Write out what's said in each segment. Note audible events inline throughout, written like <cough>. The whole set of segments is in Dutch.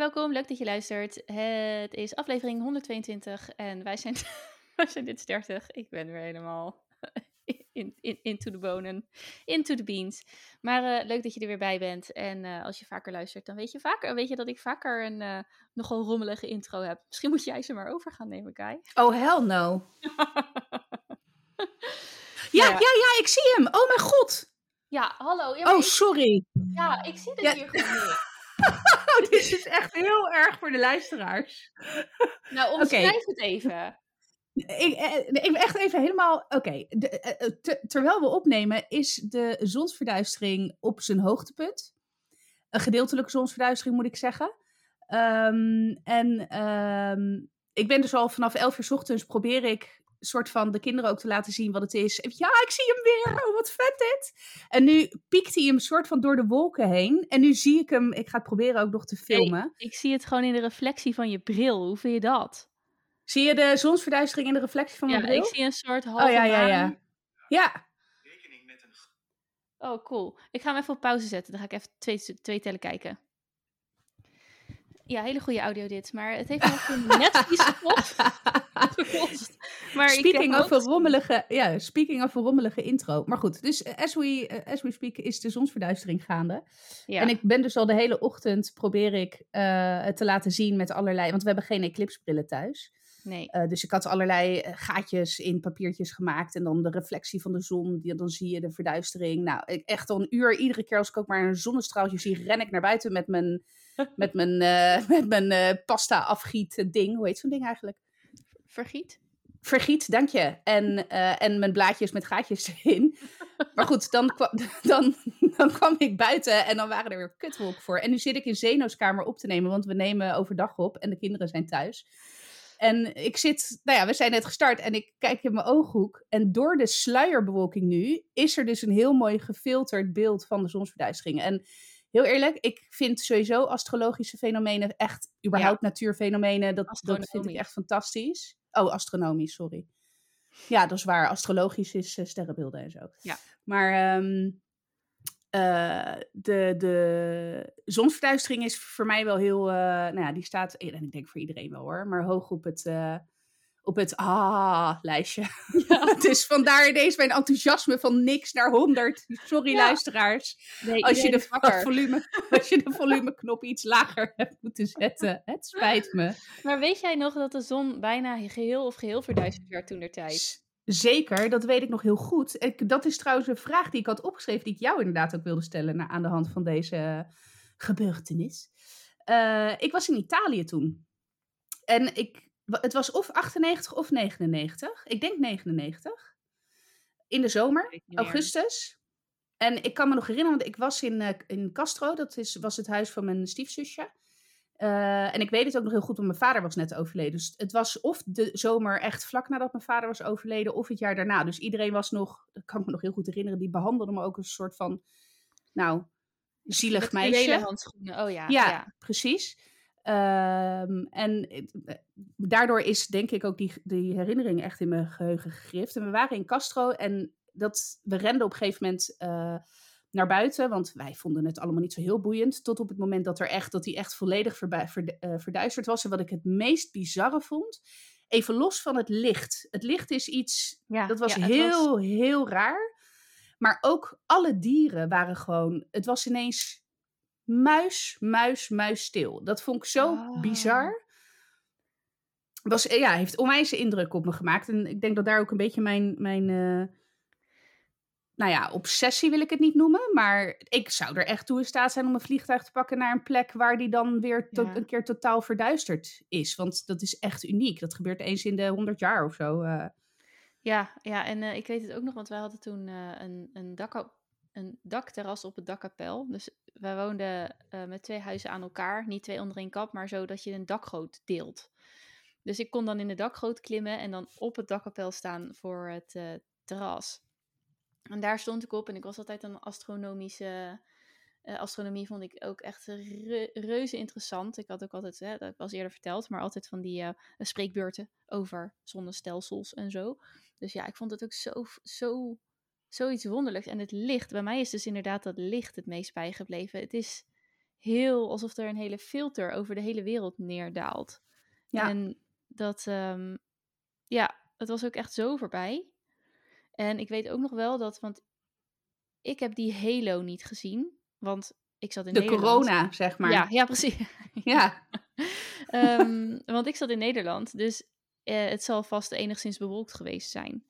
welkom. Leuk dat je luistert. Het is aflevering 122 en wij zijn, <laughs> wij zijn dit 30. Ik ben weer helemaal <laughs> in, in, into the bonen, into the beans. Maar uh, leuk dat je er weer bij bent. En uh, als je vaker luistert, dan weet je, vaker, weet je dat ik vaker een uh, nogal rommelige intro heb. Misschien moet jij ze maar over gaan nemen, Kai. Oh, hell no. <laughs> ja, ja, ja, ik zie hem. Oh mijn god. Ja, hallo. Ja, oh, ik, sorry. Ja, ik zie dit ja. hier gewoon oh, <laughs> dit is echt heel erg voor de luisteraars. Nou, omschrijf okay. het even. Ik, ik ben echt even helemaal. Oké, okay. Ter, terwijl we opnemen, is de zonsverduistering op zijn hoogtepunt. Een gedeeltelijke zonsverduistering, moet ik zeggen. Um, en um, ik ben dus al vanaf 11 uur s ochtends probeer ik soort van de kinderen ook te laten zien wat het is. Ja, ik zie hem weer. Oh, wat vet dit. En nu piekt hij hem soort van door de wolken heen. En nu zie ik hem. Ik ga het proberen ook nog te filmen. Hey, ik zie het gewoon in de reflectie van je bril. Hoe vind je dat? Zie je de zonsverduistering in de reflectie van mijn ja, bril? ik zie een soort halve Oh ja, ja, ja. Ja. Oh, cool. Ik ga hem even op pauze zetten. Dan ga ik even twee, twee tellen kijken. Ja, hele goede audio dit. Maar het heeft nog net <laughs> iets gekost. <laughs> Maar speaking of een rommelige, ja, speaking of een rommelige intro. Maar goed, dus as we, as we speak is de zonsverduistering gaande. Ja. En ik ben dus al de hele ochtend probeer ik uh, het te laten zien met allerlei, want we hebben geen eclipsebrillen thuis. Nee. Uh, dus ik had allerlei gaatjes in papiertjes gemaakt en dan de reflectie van de zon, die, dan zie je de verduistering. Nou, ik, echt al een uur, iedere keer als ik ook maar een zonnestraaltje zie, ren ik naar buiten met mijn, met mijn, uh, met mijn uh, pasta afgiet ding. Hoe heet zo'n ding eigenlijk? Vergiet? Vergiet, dank je. En, uh, en mijn blaadjes met gaatjes erin. Maar goed, dan, kwam, dan, dan kwam ik buiten en dan waren er weer kutwolken voor. En nu zit ik in Zeno's kamer op te nemen, want we nemen overdag op en de kinderen zijn thuis. En ik zit, nou ja, we zijn net gestart en ik kijk in mijn ooghoek. En door de sluierbewolking nu is er dus een heel mooi gefilterd beeld van de zonsverduistering. En heel eerlijk, ik vind sowieso astrologische fenomenen echt, überhaupt ja. natuurfenomenen, dat, dat vind ik echt fantastisch. Oh, astronomisch, sorry. Ja, dat is waar. Astrologisch is uh, sterrenbeelden en zo. Ja. Maar um, uh, de, de zonsverduistering is voor mij wel heel, uh, nou ja, die staat, en ik denk voor iedereen wel hoor, maar hoog op het, op het ah-lijstje. Ja. <laughs> dus vandaar ineens mijn enthousiasme van niks naar 100. Sorry ja. luisteraars. Nee, als, je de <laughs> volume, als je de volumeknop iets lager hebt moeten zetten. Het spijt me. Maar weet jij nog dat de zon bijna geheel of geheel verduisterd werd toen der tijd? Zeker, dat weet ik nog heel goed. Ik, dat is trouwens een vraag die ik had opgeschreven, die ik jou inderdaad ook wilde stellen naar, aan de hand van deze gebeurtenis. Uh, ik was in Italië toen. En ik het was of 98 of 99. Ik denk 99. In de zomer, augustus. En ik kan me nog herinneren, want ik was in, uh, in Castro. Dat is, was het huis van mijn stiefzusje. Uh, en ik weet het ook nog heel goed, want mijn vader was net overleden. Dus het was of de zomer echt vlak nadat mijn vader was overleden, of het jaar daarna. Dus iedereen was nog, dat kan ik me nog heel goed herinneren, die behandelde me ook een soort van, nou, zielig Met meisje. handschoenen, oh ja. Ja, ja. precies. Um, en daardoor is denk ik ook die, die herinnering echt in mijn geheugen gegrift. En we waren in Castro en dat, we renden op een gegeven moment uh, naar buiten, want wij vonden het allemaal niet zo heel boeiend. Tot op het moment dat, er echt, dat die echt volledig verbu- uh, verduisterd was. En wat ik het meest bizarre vond, even los van het licht. Het licht is iets, ja, dat was ja, heel, was... heel raar. Maar ook alle dieren waren gewoon, het was ineens muis, muis, muis stil. Dat vond ik zo oh. bizar. Was, ja, heeft onwijs indruk op me gemaakt. En ik denk dat daar ook een beetje mijn, mijn uh, nou ja, obsessie wil ik het niet noemen. Maar ik zou er echt toe in staat zijn om een vliegtuig te pakken naar een plek waar die dan weer Ja. een keer totaal verduisterd is. Want dat is echt uniek. Dat gebeurt eens in de honderd jaar of zo. Uh. Ja, ja, en uh, ik weet het ook nog, want wij hadden toen een, een dak een dakterras op het dakkapel. Dus wij woonden uh, met twee huizen aan elkaar. Niet twee onder één kap, maar zo dat je een dakgoot deelt. Dus ik kon dan in de dakgoot klimmen en dan op het dakkapel staan voor het uh, terras. En daar stond ik op en ik was altijd een astronomische... Uh, astronomie vond ik ook echt re reuze interessant. Ik had ook altijd, hè, dat was eerder verteld, maar altijd van die spreekbeurten over zonnestelsels en zo. Dus ja, ik vond het ook zo, zo zoiets wonderlijks. En het licht, bij mij is dus inderdaad dat licht het meest bijgebleven. Het is heel alsof er een hele filter over de hele wereld neerdaalt. Ja. En dat, ehm, ja, het was ook echt zo voorbij. En ik weet ook nog wel dat, want ik heb die Halo niet gezien, want ik zat in De Nederland. corona, zeg maar. Ja, ja, precies. <laughs> Ja. Ehm, want ik zat in Nederland, dus eh, het zal vast enigszins bewolkt geweest zijn.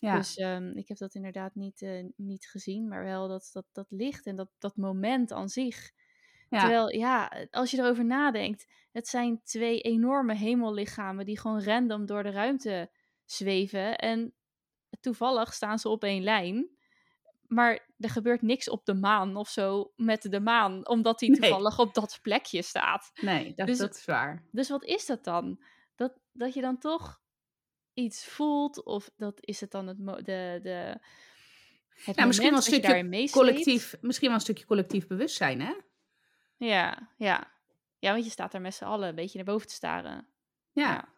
Ja. Dus ehm, ik heb dat inderdaad niet, eh, niet gezien, maar wel dat, dat, dat licht en dat, dat moment aan zich. ja. Terwijl, ja, als je erover nadenkt, het zijn twee enorme hemellichamen die gewoon random door de ruimte zweven. En toevallig staan ze op één lijn. Maar er gebeurt niks op de maan of zo met de maan, omdat die Nee. toevallig op dat plekje staat. Nee, dat, Dus- dat is waar. Dus wat is dat dan? Dat, dat je dan toch iets voelt, of dat is het dan het, de, de, het Ja, misschien wel een stukje? Collectief, misschien wel een stukje collectief bewustzijn, hè? Ja, ja. Ja, want je staat daar met z'n allen een beetje naar boven te staren. Ja. Ja.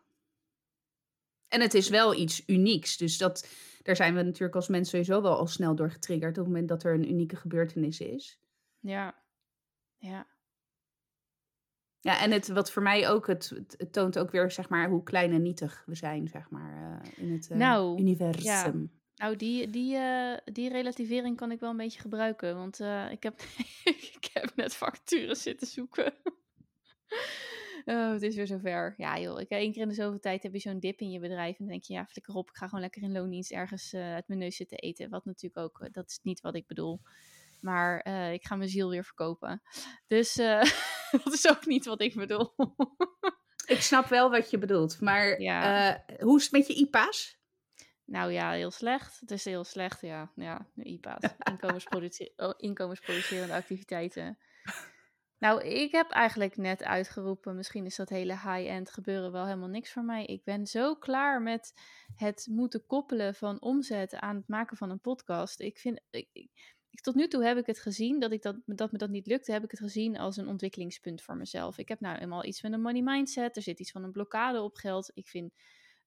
En het is wel iets unieks. Dus dat, daar zijn we natuurlijk als mensen sowieso wel al snel door getriggerd op het moment dat er een unieke gebeurtenis is. Ja. Ja. Ja, en het, wat voor mij ook, het, toont ook weer, zeg maar, hoe klein en nietig we zijn, zeg maar, eh, in het eh, Nou, universum. Nou, die, die, eh, die relativering kan ik wel een beetje gebruiken. Want ik, heb, <laughs> ik heb net vacatures zitten zoeken. <laughs> oh, het is weer zover. Ja joh, ik, één keer in de zoveel tijd heb je zo'n dip in je bedrijf. En dan denk je, ja, flikker op, ik ga gewoon lekker in loondienst ergens uit mijn neus zitten eten. Wat natuurlijk ook, dat is niet wat ik bedoel. Maar ik ga mijn ziel weer verkopen. Dus <laughs> <laughs> dat is ook niet wat ik bedoel. <laughs> Ik snap wel wat je bedoelt, maar Ja. eh, hoe is het met je IPA's? Nou ja, heel slecht. Het is heel slecht, ja. Ja, IPA's. <laughs> Inkomensproduce- oh, inkomensproducerende activiteiten. Nou, ik heb eigenlijk net uitgeroepen, misschien is dat hele high-end gebeuren wel helemaal niks voor mij. Ik ben zo klaar met het moeten koppelen van omzet aan het maken van een podcast. Ik vind, ik, tot nu toe heb ik het gezien, dat, ik dat, dat me dat niet lukte, heb ik het gezien als een ontwikkelingspunt voor mezelf. Ik heb nou eenmaal iets met een money mindset, er zit iets van een blokkade op geld. Ik vind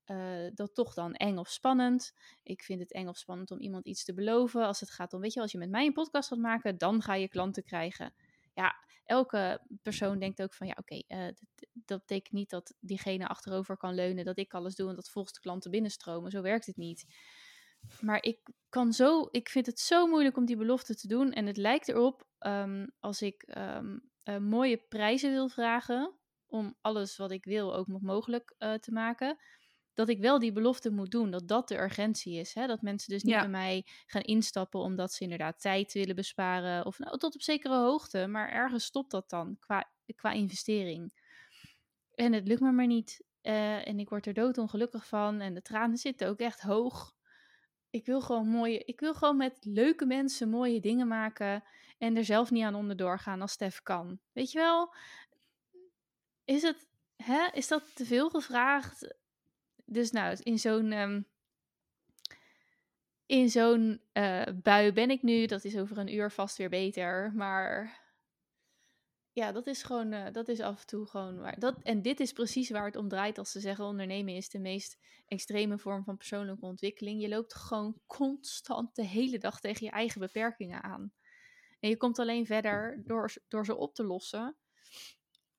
eh, dat toch dan eng of spannend. Ik vind het eng of spannend om iemand iets te beloven. Als het gaat om, weet je, als je met mij een podcast gaat maken, dan ga je klanten krijgen. Ja, elke persoon denkt ook van, ja, oké, eh, dat betekent niet dat diegene achterover kan leunen, dat ik alles doe en dat volgens de klanten binnenstromen. Zo werkt het niet. Maar ik kan zo, ik vind het zo moeilijk om die belofte te doen. En het lijkt erop, ehm, als ik ehm, eh, mooie prijzen wil vragen, om alles wat ik wil ook nog mogelijk eh, te maken, dat ik wel die belofte moet doen, dat dat de urgentie is. Hè? Dat mensen dus niet Ja. bij mij gaan instappen omdat ze inderdaad tijd willen besparen. Of nou, tot op zekere hoogte, maar ergens stopt dat dan qua, qua investering. En het lukt me maar niet. eh, en ik word er doodongelukkig van. En de tranen zitten ook echt hoog. Ik wil gewoon mooie, ik wil gewoon met leuke mensen mooie dingen maken. En er zelf niet aan onderdoor gaan als Stef kan. Weet je wel? Is het, hè? Is dat te veel gevraagd? Dus nou, in zo'n ehm, in zo'n eh, bui ben ik nu. Dat is over een uur vast weer beter. Maar ja, dat is gewoon, eh, dat is af en toe gewoon waar. Dat, en dit is precies waar het om draait als ze zeggen ondernemen is de meest extreme vorm van persoonlijke ontwikkeling. Je loopt gewoon constant de hele dag tegen je eigen beperkingen aan. En je komt alleen verder door, door ze op te lossen.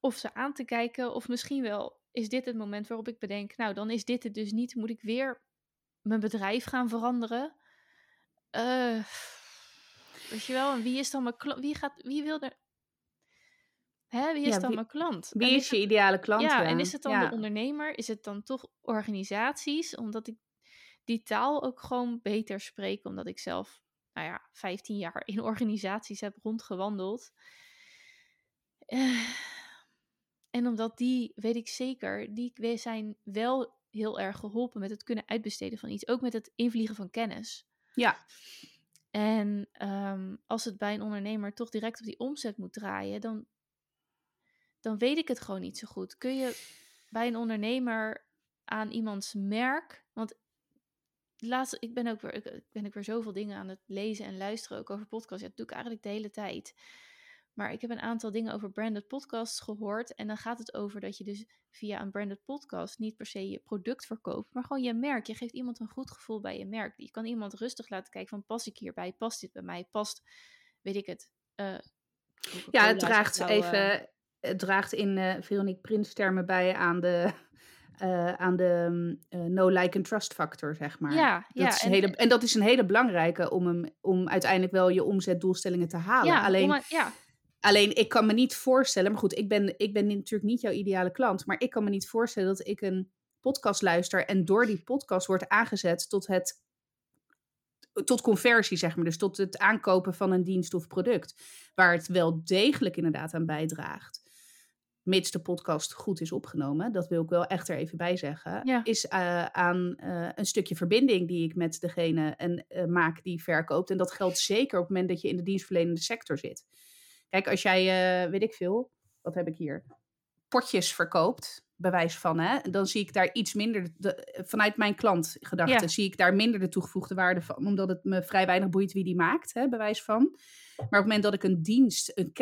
Of ze aan te kijken. Of misschien wel is dit het moment waarop ik bedenk. Nou, dan is dit het dus niet. Moet ik weer mijn bedrijf gaan veranderen? Eh, weet je wel, en wie is dan mijn klant? Wie, gaat, wie wil er. Hè, wie is Ja, dan wie- mijn klant? Wie is je ideale klant? ja, en is het dan Ja. de ondernemer? Is het dan toch organisaties? Omdat ik die taal ook gewoon beter spreek, omdat ik zelf, nou ja, 15 jaar in organisaties heb rondgewandeld. Eh, en omdat die, weet ik zeker, die zijn wel heel erg geholpen met het kunnen uitbesteden van iets. Ook met het invliegen van kennis. Ja, En ehm, als het bij een ondernemer toch direct op die omzet moet draaien, dan, dan weet ik het gewoon niet zo goed. Kun je bij een ondernemer aan iemands merk, want laatst, ik ben ook weer, ik, ik ben ook weer zoveel dingen aan het lezen en luisteren ook over podcasts. Ja, dat doe ik eigenlijk de hele tijd. Maar ik heb een aantal dingen over branded podcasts gehoord. En dan gaat het over dat je dus via een branded podcast niet per se je product verkoopt, maar gewoon je merk. Je geeft iemand een goed gevoel bij je merk. Je kan iemand rustig laten kijken van pas ik hierbij, past dit bij mij, past, weet ik het, eh, Ja, het draagt even, het draagt in eh Veronique Prins termen bij aan de, <laughs> eh, aan de mm, eh, no like and trust factor, zeg maar. Ja, Dat ja. is een En, hele, en dat is een hele belangrijke om, hem, om uiteindelijk wel je omzetdoelstellingen te halen. ja, Alleen, om, ja, alleen ik kan me niet voorstellen, maar goed, ik ben, ik ben natuurlijk niet jouw ideale klant, maar ik kan me niet voorstellen dat ik een podcast luister en door die podcast wordt aangezet tot het tot conversie, zeg maar. Dus tot het aankopen van een dienst of product. Waar het wel degelijk inderdaad aan bijdraagt. Mits de podcast goed is opgenomen, dat wil ik wel echt er even bij zeggen. Ja. Is eh, aan eh, een stukje verbinding die ik met degene en, eh, maak die verkoopt. En dat geldt zeker op het moment dat je in de dienstverlenende sector zit. Kijk, als jij, weet ik veel, wat heb ik hier? Potjes verkoopt, bewijs van, hè? Dan zie ik daar iets minder, de, vanuit mijn klantgedachte, Ja. zie ik daar minder de toegevoegde waarde van. Omdat het me vrij weinig boeit wie die maakt, hè, bewijs van. Maar op het moment dat ik een dienst, een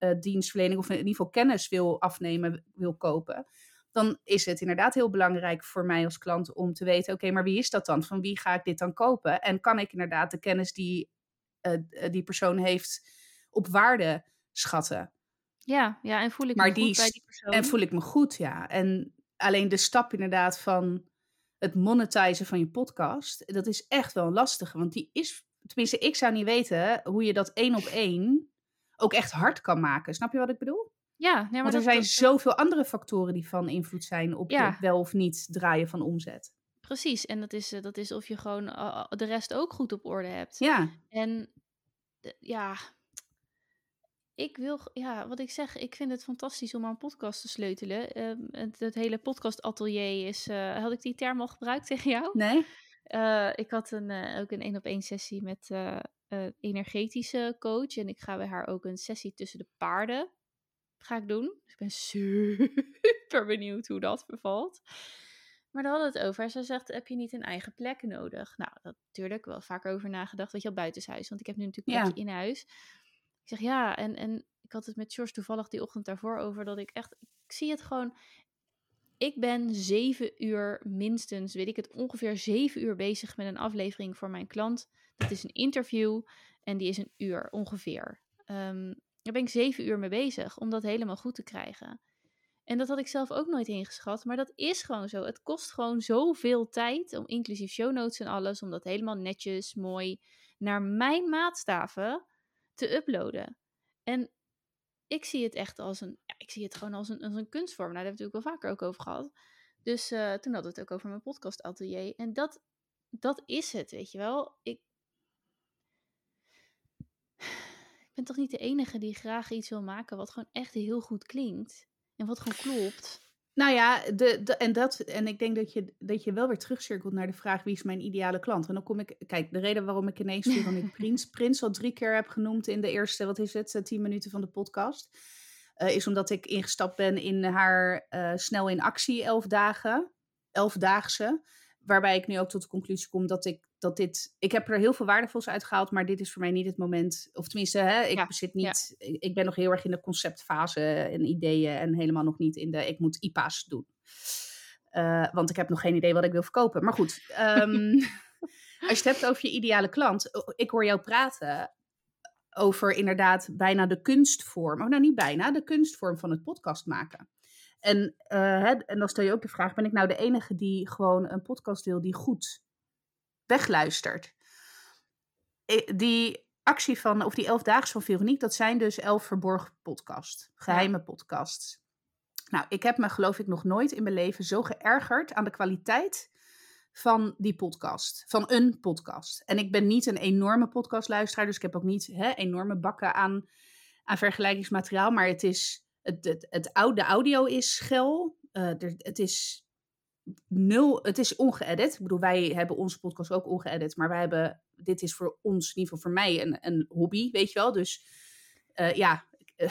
kennisdienstverlening, of in ieder geval kennis wil afnemen, wil kopen, dan is het inderdaad heel belangrijk voor mij als klant om te weten, oké, maar wie is dat dan? Van wie ga ik dit dan kopen? En kan ik inderdaad de kennis die eh, eh, die persoon heeft op waarde schatten? ja, ja, en voel ik Maar me die goed bij die persoon. En voel ik me goed, ja. En alleen de stap inderdaad van het monetizen van je podcast, dat is echt wel een lastige. Want die is, tenminste, ik zou niet weten hoe je dat één op één ook echt hard kan maken. Snap je wat ik bedoel? ja, nee, maar Want er zijn dat- zoveel andere factoren die van invloed zijn op Ja. het wel of niet draaien van omzet. precies. En dat is, eh, dat is of je gewoon eh, de rest ook goed op orde hebt. Ja, En eh, ja, ik wil, ja, wat ik zeg, ik vind het fantastisch om aan podcast te sleutelen. Ehm, het, het hele podcast atelier is, eh, had ik die term al gebruikt tegen jou? nee? Eh, ik had een, eh, ook een één op één sessie met eh, energetische coach. En ik ga bij haar ook een sessie tussen de paarden ga ik doen. Dus ik ben super benieuwd hoe dat bevalt. Maar daar hadden we het over. Zij zegt, heb je niet een eigen plek nodig? Nou, dat natuurlijk wel vaak over nagedacht. Weet je, al buitenshuis. Want ik heb nu natuurlijk een Ja. in huis. Ik zeg, ja, en, en ik had het met George toevallig die ochtend daarvoor over. Dat ik echt, ik zie het gewoon... Ik ben zeven uur minstens, weet ik het, ongeveer zeven uur bezig met een aflevering voor mijn klant. Dat is een interview en die is een uur ongeveer. Ehm, daar ben ik zeven uur mee bezig om dat helemaal goed te krijgen. En dat had ik zelf ook nooit ingeschat, maar dat is gewoon zo. Het kost gewoon zoveel tijd, om inclusief show notes en alles, om dat helemaal netjes, mooi, naar mijn maatstaven te uploaden. En ik zie het echt als een, ik zie het gewoon als een, als een kunstvorm. Nou, daar hebben we het natuurlijk wel vaker ook over gehad. Dus eh, toen hadden we het ook over mijn podcast atelier. En dat, dat is het, weet je wel. Ik, ik ben toch niet de enige die graag iets wil maken wat gewoon echt heel goed klinkt. En wat gewoon klopt. Nou ja, de, de, en, dat, en ik denk dat je, dat je wel weer terugcirkelt naar de vraag wie is mijn ideale klant. En dan kom ik, kijk, de reden waarom ik ineens Veronique <laughs> Prins, Prins al drie keer heb genoemd in de eerste, wat is het, eh, tien minuten van de podcast, is omdat ik ingestapt ben in haar eh, snel in actie elf dagen, elfdaagse. Waarbij ik nu ook tot de conclusie kom dat ik dat dit. Ik heb er heel veel waardevols uit gehaald, maar dit is voor mij niet het moment. Of tenminste, hè, ik Ja, zit niet. Ik ben nog heel erg in de conceptfase en ideeën en helemaal nog niet in de. Ik moet IPA's doen. Eh, want ik heb nog geen idee wat ik wil verkopen. Maar goed, ehm, <laughs> als je het hebt over je ideale klant. Ik hoor jou praten over inderdaad bijna de kunstvorm. Oh, nou niet bijna, de kunstvorm van het podcast maken. En, eh, hè, en dan stel je ook de vraag: ben ik nou de enige die gewoon een podcast wil die goed wegluistert? Eh, Die actie van, of die elfdaagse van Veronique, dat zijn dus elf verborgen podcasts, geheime podcasts. Nou, ik heb me geloof ik nog nooit in mijn leven zo geërgerd aan de kwaliteit van die podcast, van een podcast. En ik ben niet een enorme podcastluisteraar, dus ik heb ook niet hè, enorme bakken aan, aan vergelijkingsmateriaal, maar het is, het, het, het oude audio is schel, eh, het is nul, het is ongeëdit. Ik bedoel, wij hebben onze podcast ook ongeëdit, maar wij hebben, dit is voor ons, in ieder geval voor mij, een, een hobby, weet je wel. Dus eh, ja, eh,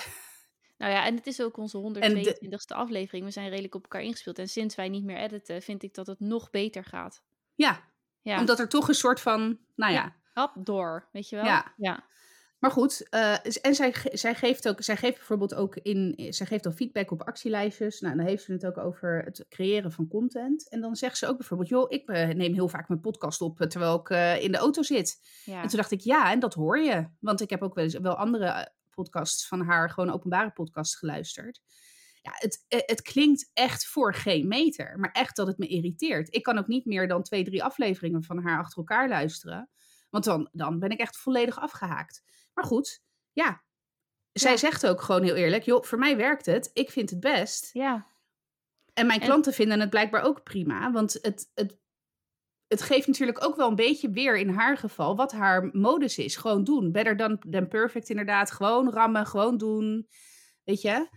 Nou ja, en het is ook onze En de- 122e aflevering. We zijn redelijk op elkaar ingespeeld. En sinds wij niet meer editen, vind ik dat het nog beter gaat. ja, Ja, omdat er toch een soort van, nou ja, hap door, weet je wel? Ja. ja. Maar goed, eh, en zij, zij geeft ook, zij geeft bijvoorbeeld ook in, zij geeft dan feedback op actielijstjes. Nou, dan heeft ze het ook over het creëren van content. En dan zegt ze ook bijvoorbeeld, joh, ik eh, neem heel vaak mijn podcast op eh, terwijl ik in de auto zit. ja. En toen dacht ik, ja, en dat hoor je. Want ik heb ook wel eens wel andere podcasts van haar, gewoon openbare podcasts geluisterd. Ja, het, eh, het klinkt echt voor geen meter. Maar echt dat het me irriteert. Ik kan ook niet meer dan twee, drie afleveringen van haar achter elkaar luisteren. Want dan, dan ben ik echt volledig afgehaakt. Maar goed, ja. Zij Ja. zegt ook gewoon heel eerlijk: joh, voor mij werkt het. Ik vind het best. Ja, En mijn En- klanten vinden het blijkbaar ook prima. Want het, het, het geeft natuurlijk ook wel een beetje weer in haar geval wat haar modus is. Gewoon doen. Better than, than perfect inderdaad. Gewoon rammen, gewoon doen. Weet je?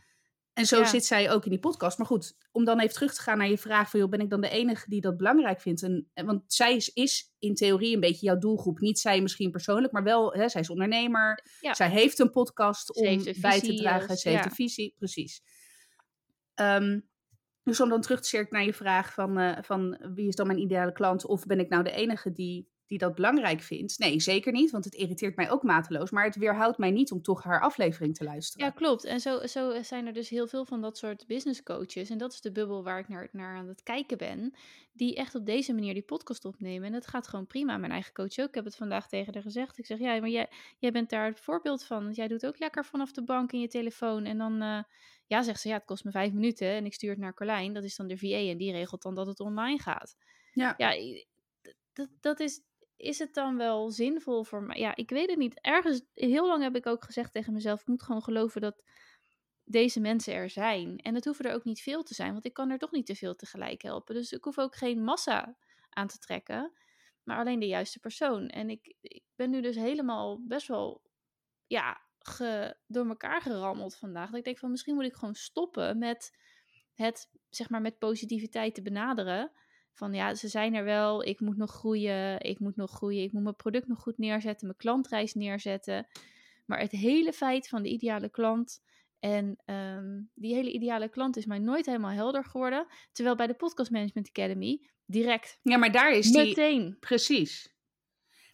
En zo Ja. zit zij ook in die podcast. Maar goed, om dan even terug te gaan naar je vraag van... Joh, ben ik dan de enige die dat belangrijk vindt? En, want zij is, is in theorie een beetje jouw doelgroep. Niet zij misschien persoonlijk, maar wel... Hè, zij is ondernemer. Ja. Zij heeft een podcast om bij te dragen. als- Ze heeft een visie, precies. Ehm, dus om dan terug te cirkelen naar je vraag van, eh, van wie is dan mijn ideale klant? Of ben ik nou de enige die, die dat belangrijk vindt? Nee, zeker niet, want het irriteert mij ook mateloos. Maar het weerhoudt mij niet om toch haar aflevering te luisteren. Ja, klopt. En zo, zo zijn er dus heel veel van dat soort business coaches. En dat is de bubbel waar ik naar, naar aan het kijken ben. Die echt op deze manier die podcast opnemen. En dat gaat gewoon prima. Mijn eigen coach ook. Ik heb het vandaag tegen haar gezegd. Ik zeg, ja, maar jij, jij bent daar het voorbeeld van. Want jij doet ook lekker vanaf de bank in je telefoon. En dan, eh, ja, zegt ze, ja, het kost me vijf minuten. En ik stuur het naar Carlijn. Dat is dan de VA. En die regelt dan dat het online gaat. Ja. Ja, dat is... Is het dan wel zinvol voor mij? Ja, ik weet het niet. Ergens, heel lang heb ik ook gezegd tegen mezelf: ik moet gewoon geloven dat deze mensen er zijn. En het hoeven er ook niet veel te zijn, want ik kan er toch niet te veel tegelijk helpen. Dus ik hoef ook geen massa aan te trekken, maar alleen de juiste persoon. En ik, ik ben nu dus helemaal best wel, ja, ge, door elkaar gerammeld vandaag. Dat ik denk van misschien moet ik gewoon stoppen met het, zeg maar, met positiviteit te benaderen. Van ja, ze zijn er wel, ik moet nog groeien, ik moet nog groeien, ik moet mijn product nog goed neerzetten, mijn klantreis neerzetten. Maar het hele feit van de ideale klant en ehm, die hele ideale klant is mij nooit helemaal helder geworden. Terwijl bij de Podcast Management Academy direct Ja, maar daar is die... meteen. Precies.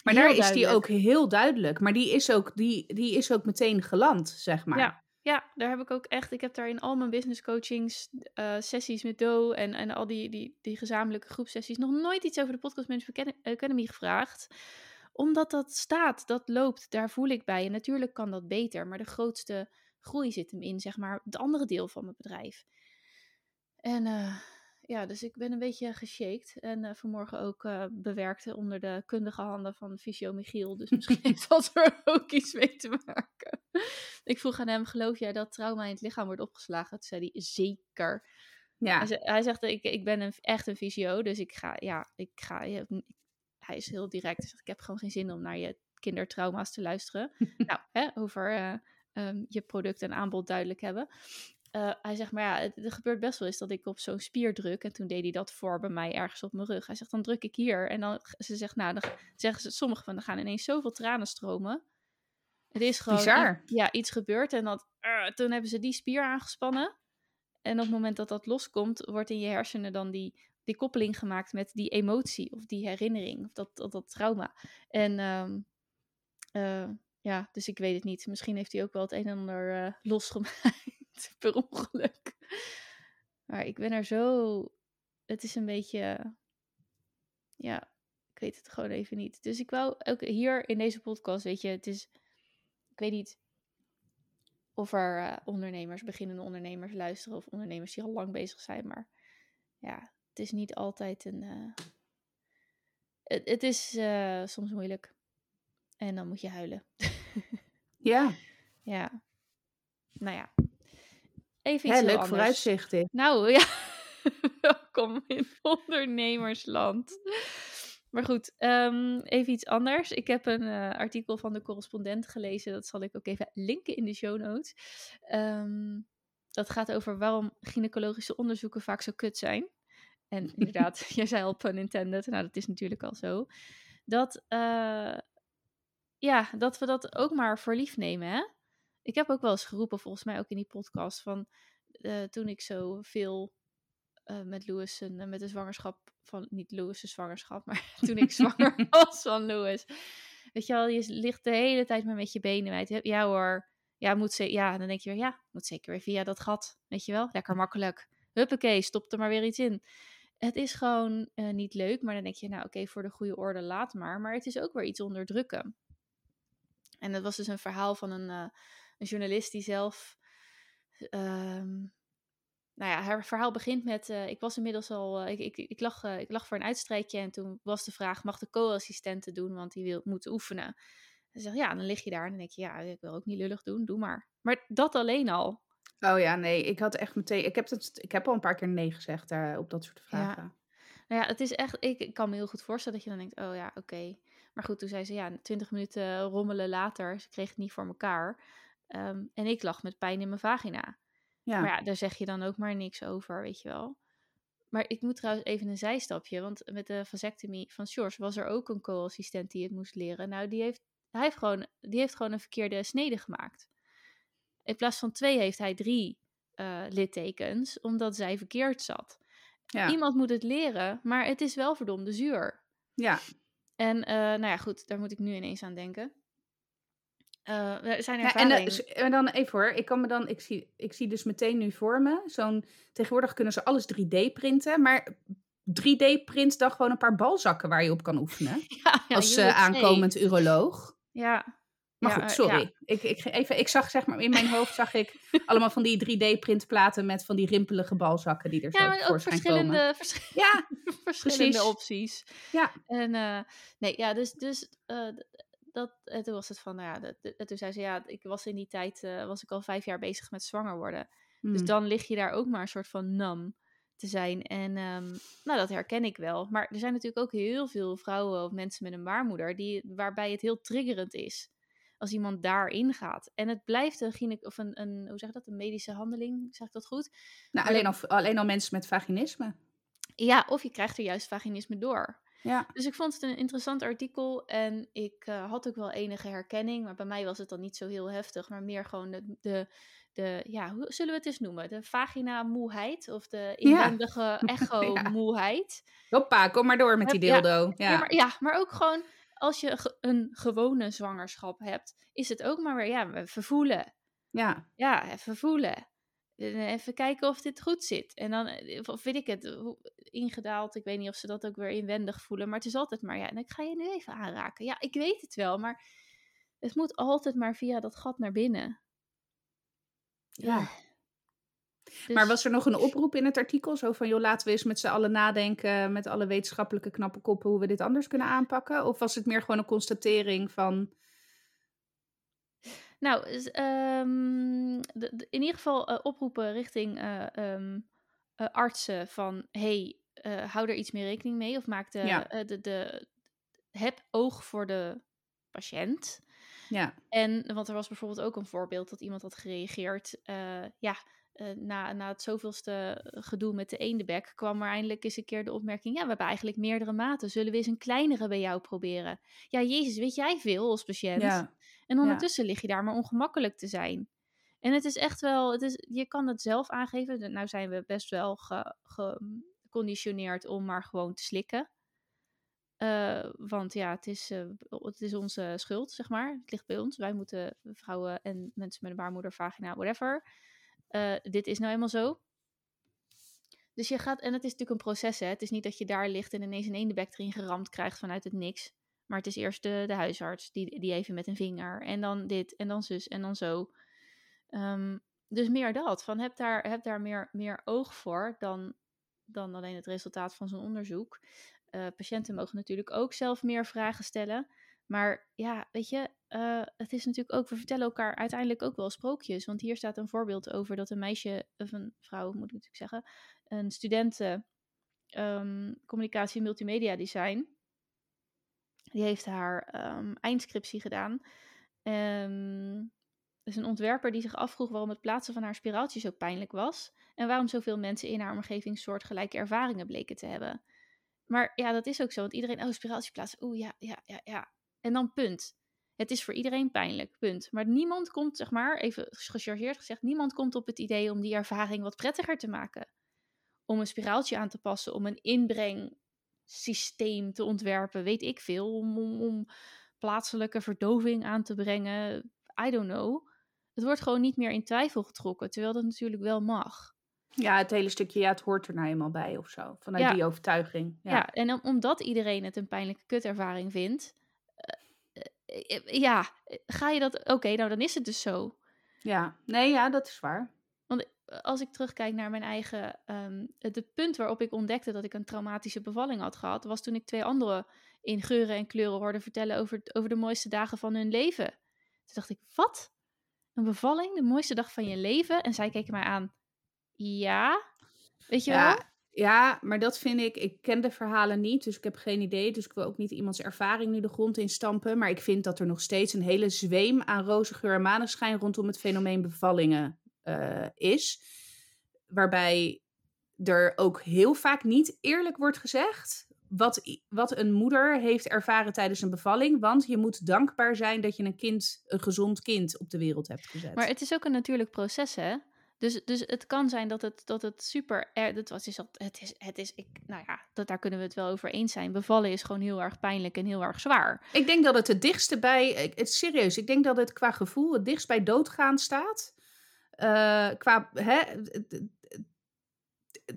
Maar Heel daar is die ook heel duidelijk. Maar die is ook, die, die is ook meteen geland, zeg maar. Ja, ja, daar heb ik ook echt. Ik heb daar in al mijn business coachings, eh, sessies met Do en, en al die, die, die gezamenlijke groepsessies nog nooit iets over de Podcast Management Acad- Academy gevraagd. Omdat dat staat, dat loopt, daar voel ik bij. En natuurlijk kan dat beter, maar de grootste groei zit hem in, zeg maar, het andere deel van mijn bedrijf. En eh, ja, dus ik ben een beetje geshaked. En eh, vanmorgen ook eh, bewerkte onder de kundige handen van Fysio Michiel. Dus misschien <laughs> heeft dat er ook iets mee te maken. Ik vroeg aan hem, geloof jij dat trauma in het lichaam wordt opgeslagen? Toen zei hij, zeker. Ja. Hij, ze- hij zegt, ik, ik ben een, echt een fysio, dus ik ga, ja, ik ga, ja, hij is heel direct. Hij zegt, ik heb gewoon geen zin om naar je kindertrauma's te luisteren. <laughs> nou, hè, over eh, ehm, je product en aanbod duidelijk hebben. Eh, hij zegt, maar ja, het, er gebeurt best wel eens dat ik op zo'n spier druk. En toen deed hij dat voor bij mij ergens op mijn rug. Hij zegt, dan druk ik hier. En dan, ze zegt, nou, dan zeggen ze, sommigen van, er gaan ineens zoveel tranen stromen. Het is gewoon, Bizar. ja, iets gebeurd. En dat, eh, toen hebben ze die spier aangespannen. En op het moment dat dat loskomt, wordt in je hersenen dan die, die koppeling gemaakt met die emotie of die herinnering of dat, dat, dat trauma. En ehm, eh, ja, dus ik weet het niet. Misschien heeft hij ook wel het een en ander eh, losgemaakt <laughs> per ongeluk. Maar ik ben er zo. Het is een beetje. Ja, ik weet het gewoon even niet. Dus ik wou ook hier in deze podcast, weet je, het is. Ik weet niet of er eh, ondernemers, beginnende ondernemers luisteren of ondernemers die al lang bezig zijn. Maar ja, het is niet altijd een. eh, het, het is soms moeilijk. En dan moet je huilen. <laughs> Ja, <laughs> ja. Nou ja. Even iets heel leuk anders. vooruitzicht dit. Nou <laughs> ja, welkom in ondernemersland. Maar goed, ehm, even iets anders. Ik heb een eh, artikel van de correspondent gelezen. Dat zal ik ook even linken in de show notes. Ehm, dat gaat over waarom gynaecologische onderzoeken vaak zo kut zijn. En inderdaad, <laughs> jij zei al pun intended. Nou, dat is natuurlijk al zo. Dat, eh, ja, dat we dat ook maar voor lief nemen, hè? Ik heb ook wel eens geroepen, volgens mij ook in die podcast, van eh, toen ik zo veel eh, met Louis en eh, met de zwangerschap van, niet Louis' zwangerschap, maar <laughs> toen ik zwanger <laughs> was van Louis. Weet je wel, je ligt de hele tijd maar met je benen wijd. Ja hoor, ja, moet ze, ja, dan denk je weer, ja, moet zeker weer via dat gat. Weet je wel, lekker makkelijk. Huppakee, stop er maar weer iets in. Het is gewoon niet leuk, maar dan denk je, nou oké, voor de goede orde laat maar. Maar het is ook weer iets onderdrukken. En dat was dus een verhaal van een, eh, een journalist die zelf. ehm, nou ja, haar verhaal begint met. eh, ik was inmiddels al. eh, ik, ik, ik, lag, ik lag voor een uitstrijkje en toen was de vraag: mag de co-assistente doen? Want die wil, moet oefenen. Ze zegt ja, dan lig je daar en dan denk je: ja, ik wil ook niet lullig doen, doe maar. Maar dat alleen al. Oh ja, nee, ik had echt meteen. Ik heb, het, ik heb al een paar keer nee gezegd eh, op dat soort vragen. Nou ja, het is echt. Ik, ik kan me heel goed voorstellen dat je dan denkt: oh ja, oké. Maar goed, toen zei ze ja, 20 minuten rommelen later. Ze kreeg het niet voor elkaar. Ehm, en ik lag met pijn in mijn vagina. Ja. Maar ja, daar zeg je dan ook maar niks over, weet je wel. Maar ik moet trouwens even een zijstapje. Want met de vasectomie van George was er ook een co-assistent die het moest leren. Nou, die heeft, hij heeft, gewoon, die heeft gewoon een verkeerde snede gemaakt. In plaats van twee heeft hij drie eh, littekens, omdat zij verkeerd zat. ja. Iemand moet het leren, maar het is wel verdomde zuur. ja. En eh, nou ja, goed, daar moet ik nu ineens aan denken. Eh, zijn Ja, en, en dan even hoor, ik kan me dan, ik zie, ik zie dus meteen nu voor me, zo'n, tegenwoordig kunnen ze alles 3D printen, maar 3D print dan gewoon een paar balzakken waar je op kan oefenen, <laughs> ja, ja, als say. aankomend uroloog. Ja. Maar Ja, goed, eh, sorry. ja. Ik, ik, even, ik zag zeg maar, in mijn hoofd zag ik allemaal van die 3D printplaten met van die rimpelige balzakken die er Ja, zo maar ook komen. verschillende, vers- Ja, <laughs> verschillende precies. opties. Ja. En eh, nee, ja, dus, dus eh, dat, en toen was het van, nou ja, dat- dat- toen zei ze, ja, ik was in die tijd, was ik al vijf jaar bezig met zwanger worden. Dus Hmm. dan lig je daar ook maar een soort van nam te zijn. En ehm, nou, dat herken ik wel. Maar er zijn natuurlijk ook heel veel vrouwen of mensen met een baarmoeder die, waarbij het heel triggerend is als iemand daarin gaat. En het blijft een, gyne- of een, een hoe zeg dat, een medische handeling, zeg ik dat goed? nou, alleen, al, alleen al mensen met vaginisme. Ja, of je krijgt er juist vaginisme door. Ja. Dus ik vond het een interessant artikel en ik eh, had ook wel enige herkenning, maar bij mij was het dan niet zo heel heftig, maar meer gewoon de, de, de ja, hoe zullen we het eens noemen? De vagina-moeheid of de inwendige <laughs> echo-moeheid. Hoppa, kom maar door met die dildo. Ja, Ja. maar, ja, maar ook gewoon als je een gewone zwangerschap hebt, is het ook maar weer, ja, we vervoelen. ja. Ja, even voelen. Eh, Even kijken of dit goed zit. En dan, eh, of weet ik het, ingedaald. Ik weet niet of ze dat ook weer inwendig voelen. Maar het is altijd maar, ja, en ik ga je nu even aanraken. Ja, ik weet het wel, maar het moet altijd maar via dat gat naar binnen. Ja. Dus- Maar was er nog een oproep in het artikel? Zo van, joh, laten we eens met z'n allen nadenken... met alle wetenschappelijke knappe koppen... hoe we dit anders kunnen aanpakken? Of was het meer gewoon een constatering van... Nou, ehm, de- de- in ieder geval eh, oproepen richting eh, ehm, eh, artsen van... hey, hou er iets meer rekening mee. Of maak de, Ja. de, de, heb oog voor de patiënt. Ja, En, want er was bijvoorbeeld ook een voorbeeld dat iemand had gereageerd. ja, eh, na, na het zoveelste gedoe met de eendebek kwam er eindelijk eens een keer de opmerking... ja, we hebben eigenlijk meerdere maten. Zullen we eens een kleinere bij jou proberen? Ja, jezus, weet jij veel als patiënt? ja, En ondertussen lig je daar maar ongemakkelijk te zijn. En het is echt wel, het is, je kan het zelf aangeven. Nou zijn we best wel ge- geconditioneerd om maar gewoon te slikken. Eh, want ja, het is, eh, het is onze schuld, zeg maar. Het ligt bij ons. Wij moeten vrouwen en mensen met een baarmoeder, vagina, whatever. Eh, dit is nou eenmaal zo. Dus je gaat, en het is natuurlijk een proces, hè. Het is niet dat je daar ligt en ineens een eendebek erin geramd krijgt vanuit het niks. Maar het is eerst de, de huisarts die, die even met een vinger. En dan dit, en dan zus, en dan zo. Ehm, dus meer dat. Van heb daar, heb daar meer, meer oog voor dan, dan alleen het resultaat van zo'n onderzoek. Eh, patiënten mogen natuurlijk ook zelf meer vragen stellen. Maar ja, weet je, eh, het is natuurlijk ook, we vertellen elkaar uiteindelijk ook wel sprookjes. Want hier staat een voorbeeld over dat een meisje, of een vrouw moet ik natuurlijk zeggen, een studenten ehm, communicatie en multimedia design, die heeft haar ehm, eindscriptie gedaan. Ehm dus een ontwerper die zich afvroeg waarom het plaatsen van haar spiraaltje zo pijnlijk was. En waarom zoveel mensen in haar omgeving soortgelijke ervaringen bleken te hebben. Maar ja, dat is ook zo. Want iedereen, oh, spiraaltje plaatsen. Oeh, ja, ja, ja, ja. En dan punt. Het is voor iedereen pijnlijk, punt. Maar niemand komt, zeg maar, even gechargeerd gezegd, niemand komt op het idee om die ervaring wat prettiger te maken. Om een spiraaltje aan te passen, om een inbrengsysteem te ontwerpen, weet ik veel. Om, om, om plaatselijke verdoving aan te brengen. I don't know. Het wordt gewoon niet meer in twijfel getrokken, terwijl dat natuurlijk wel mag. ja, het hele stukje, ja, het hoort er nou eenmaal bij of zo. Vanuit Ja. die overtuiging. Ja, Ja, en om- omdat iedereen het een pijnlijke kutervaring vindt, ja, eh, ga je dat, oké, nou dan is het dus zo. Ja, nee, ja, dat is waar. Want eh, als ik terugkijk naar mijn eigen. Um, het punt waarop ik ontdekte dat ik een traumatische bevalling had gehad, was toen ik twee anderen in geuren en kleuren hoorde vertellen over, over de mooiste dagen van hun leven. Toen dacht ik, wat? Een bevalling? De mooiste dag van je leven? En zij keken mij aan. Ja, weet je ja, wel? Ja, maar dat vind ik. Ik ken de verhalen niet, dus ik heb geen idee. Dus ik wil ook niet iemands ervaring nu de grond in stampen. Maar ik vind dat er nog steeds een hele zweem aan roze geur en maneschijn rondom het fenomeen bevallingen uh, is. Waarbij er ook heel vaak niet eerlijk wordt gezegd. Wat, wat een moeder heeft ervaren tijdens een bevalling. Want je moet dankbaar zijn dat je een kind, een gezond kind op de wereld hebt gezet. Maar het is ook een natuurlijk proces, hè? Dus, dus het kan zijn dat het, dat het super. Er, dat was, is dat, het is, het is ik, nou ja, dat, daar kunnen we het wel over eens zijn. Bevallen is gewoon heel erg pijnlijk en heel erg zwaar. Ik denk dat het het dichtste bij. Het, serieus, ik denk dat het qua gevoel het dichtst bij doodgaan staat. Uh, qua. Hè,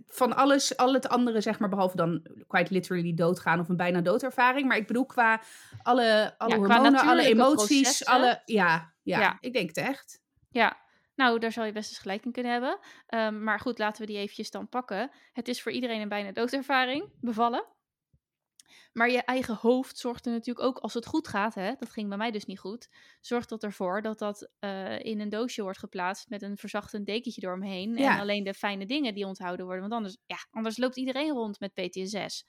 van alles, al het andere, zeg maar, behalve dan quite literally doodgaan of een bijna doodervaring. Maar ik bedoel, qua alle, alle ja, hormonen, alle emoties, processen. alle. Ja, ja, ja, ik denk het echt. Ja, nou, daar zal je best eens gelijk in kunnen hebben. Um, maar goed, laten we die eventjes dan pakken. Het is voor iedereen een bijna doodervaring, bevallen. Maar je eigen hoofd zorgt er natuurlijk ook, als het goed gaat, hè, dat ging bij mij dus niet goed, zorgt dat ervoor dat dat uh, in een doosje wordt geplaatst met een verzachtend dekentje door heen. Ja. En alleen de fijne dingen die onthouden worden. Want anders, ja, anders loopt iedereen rond met PTSS.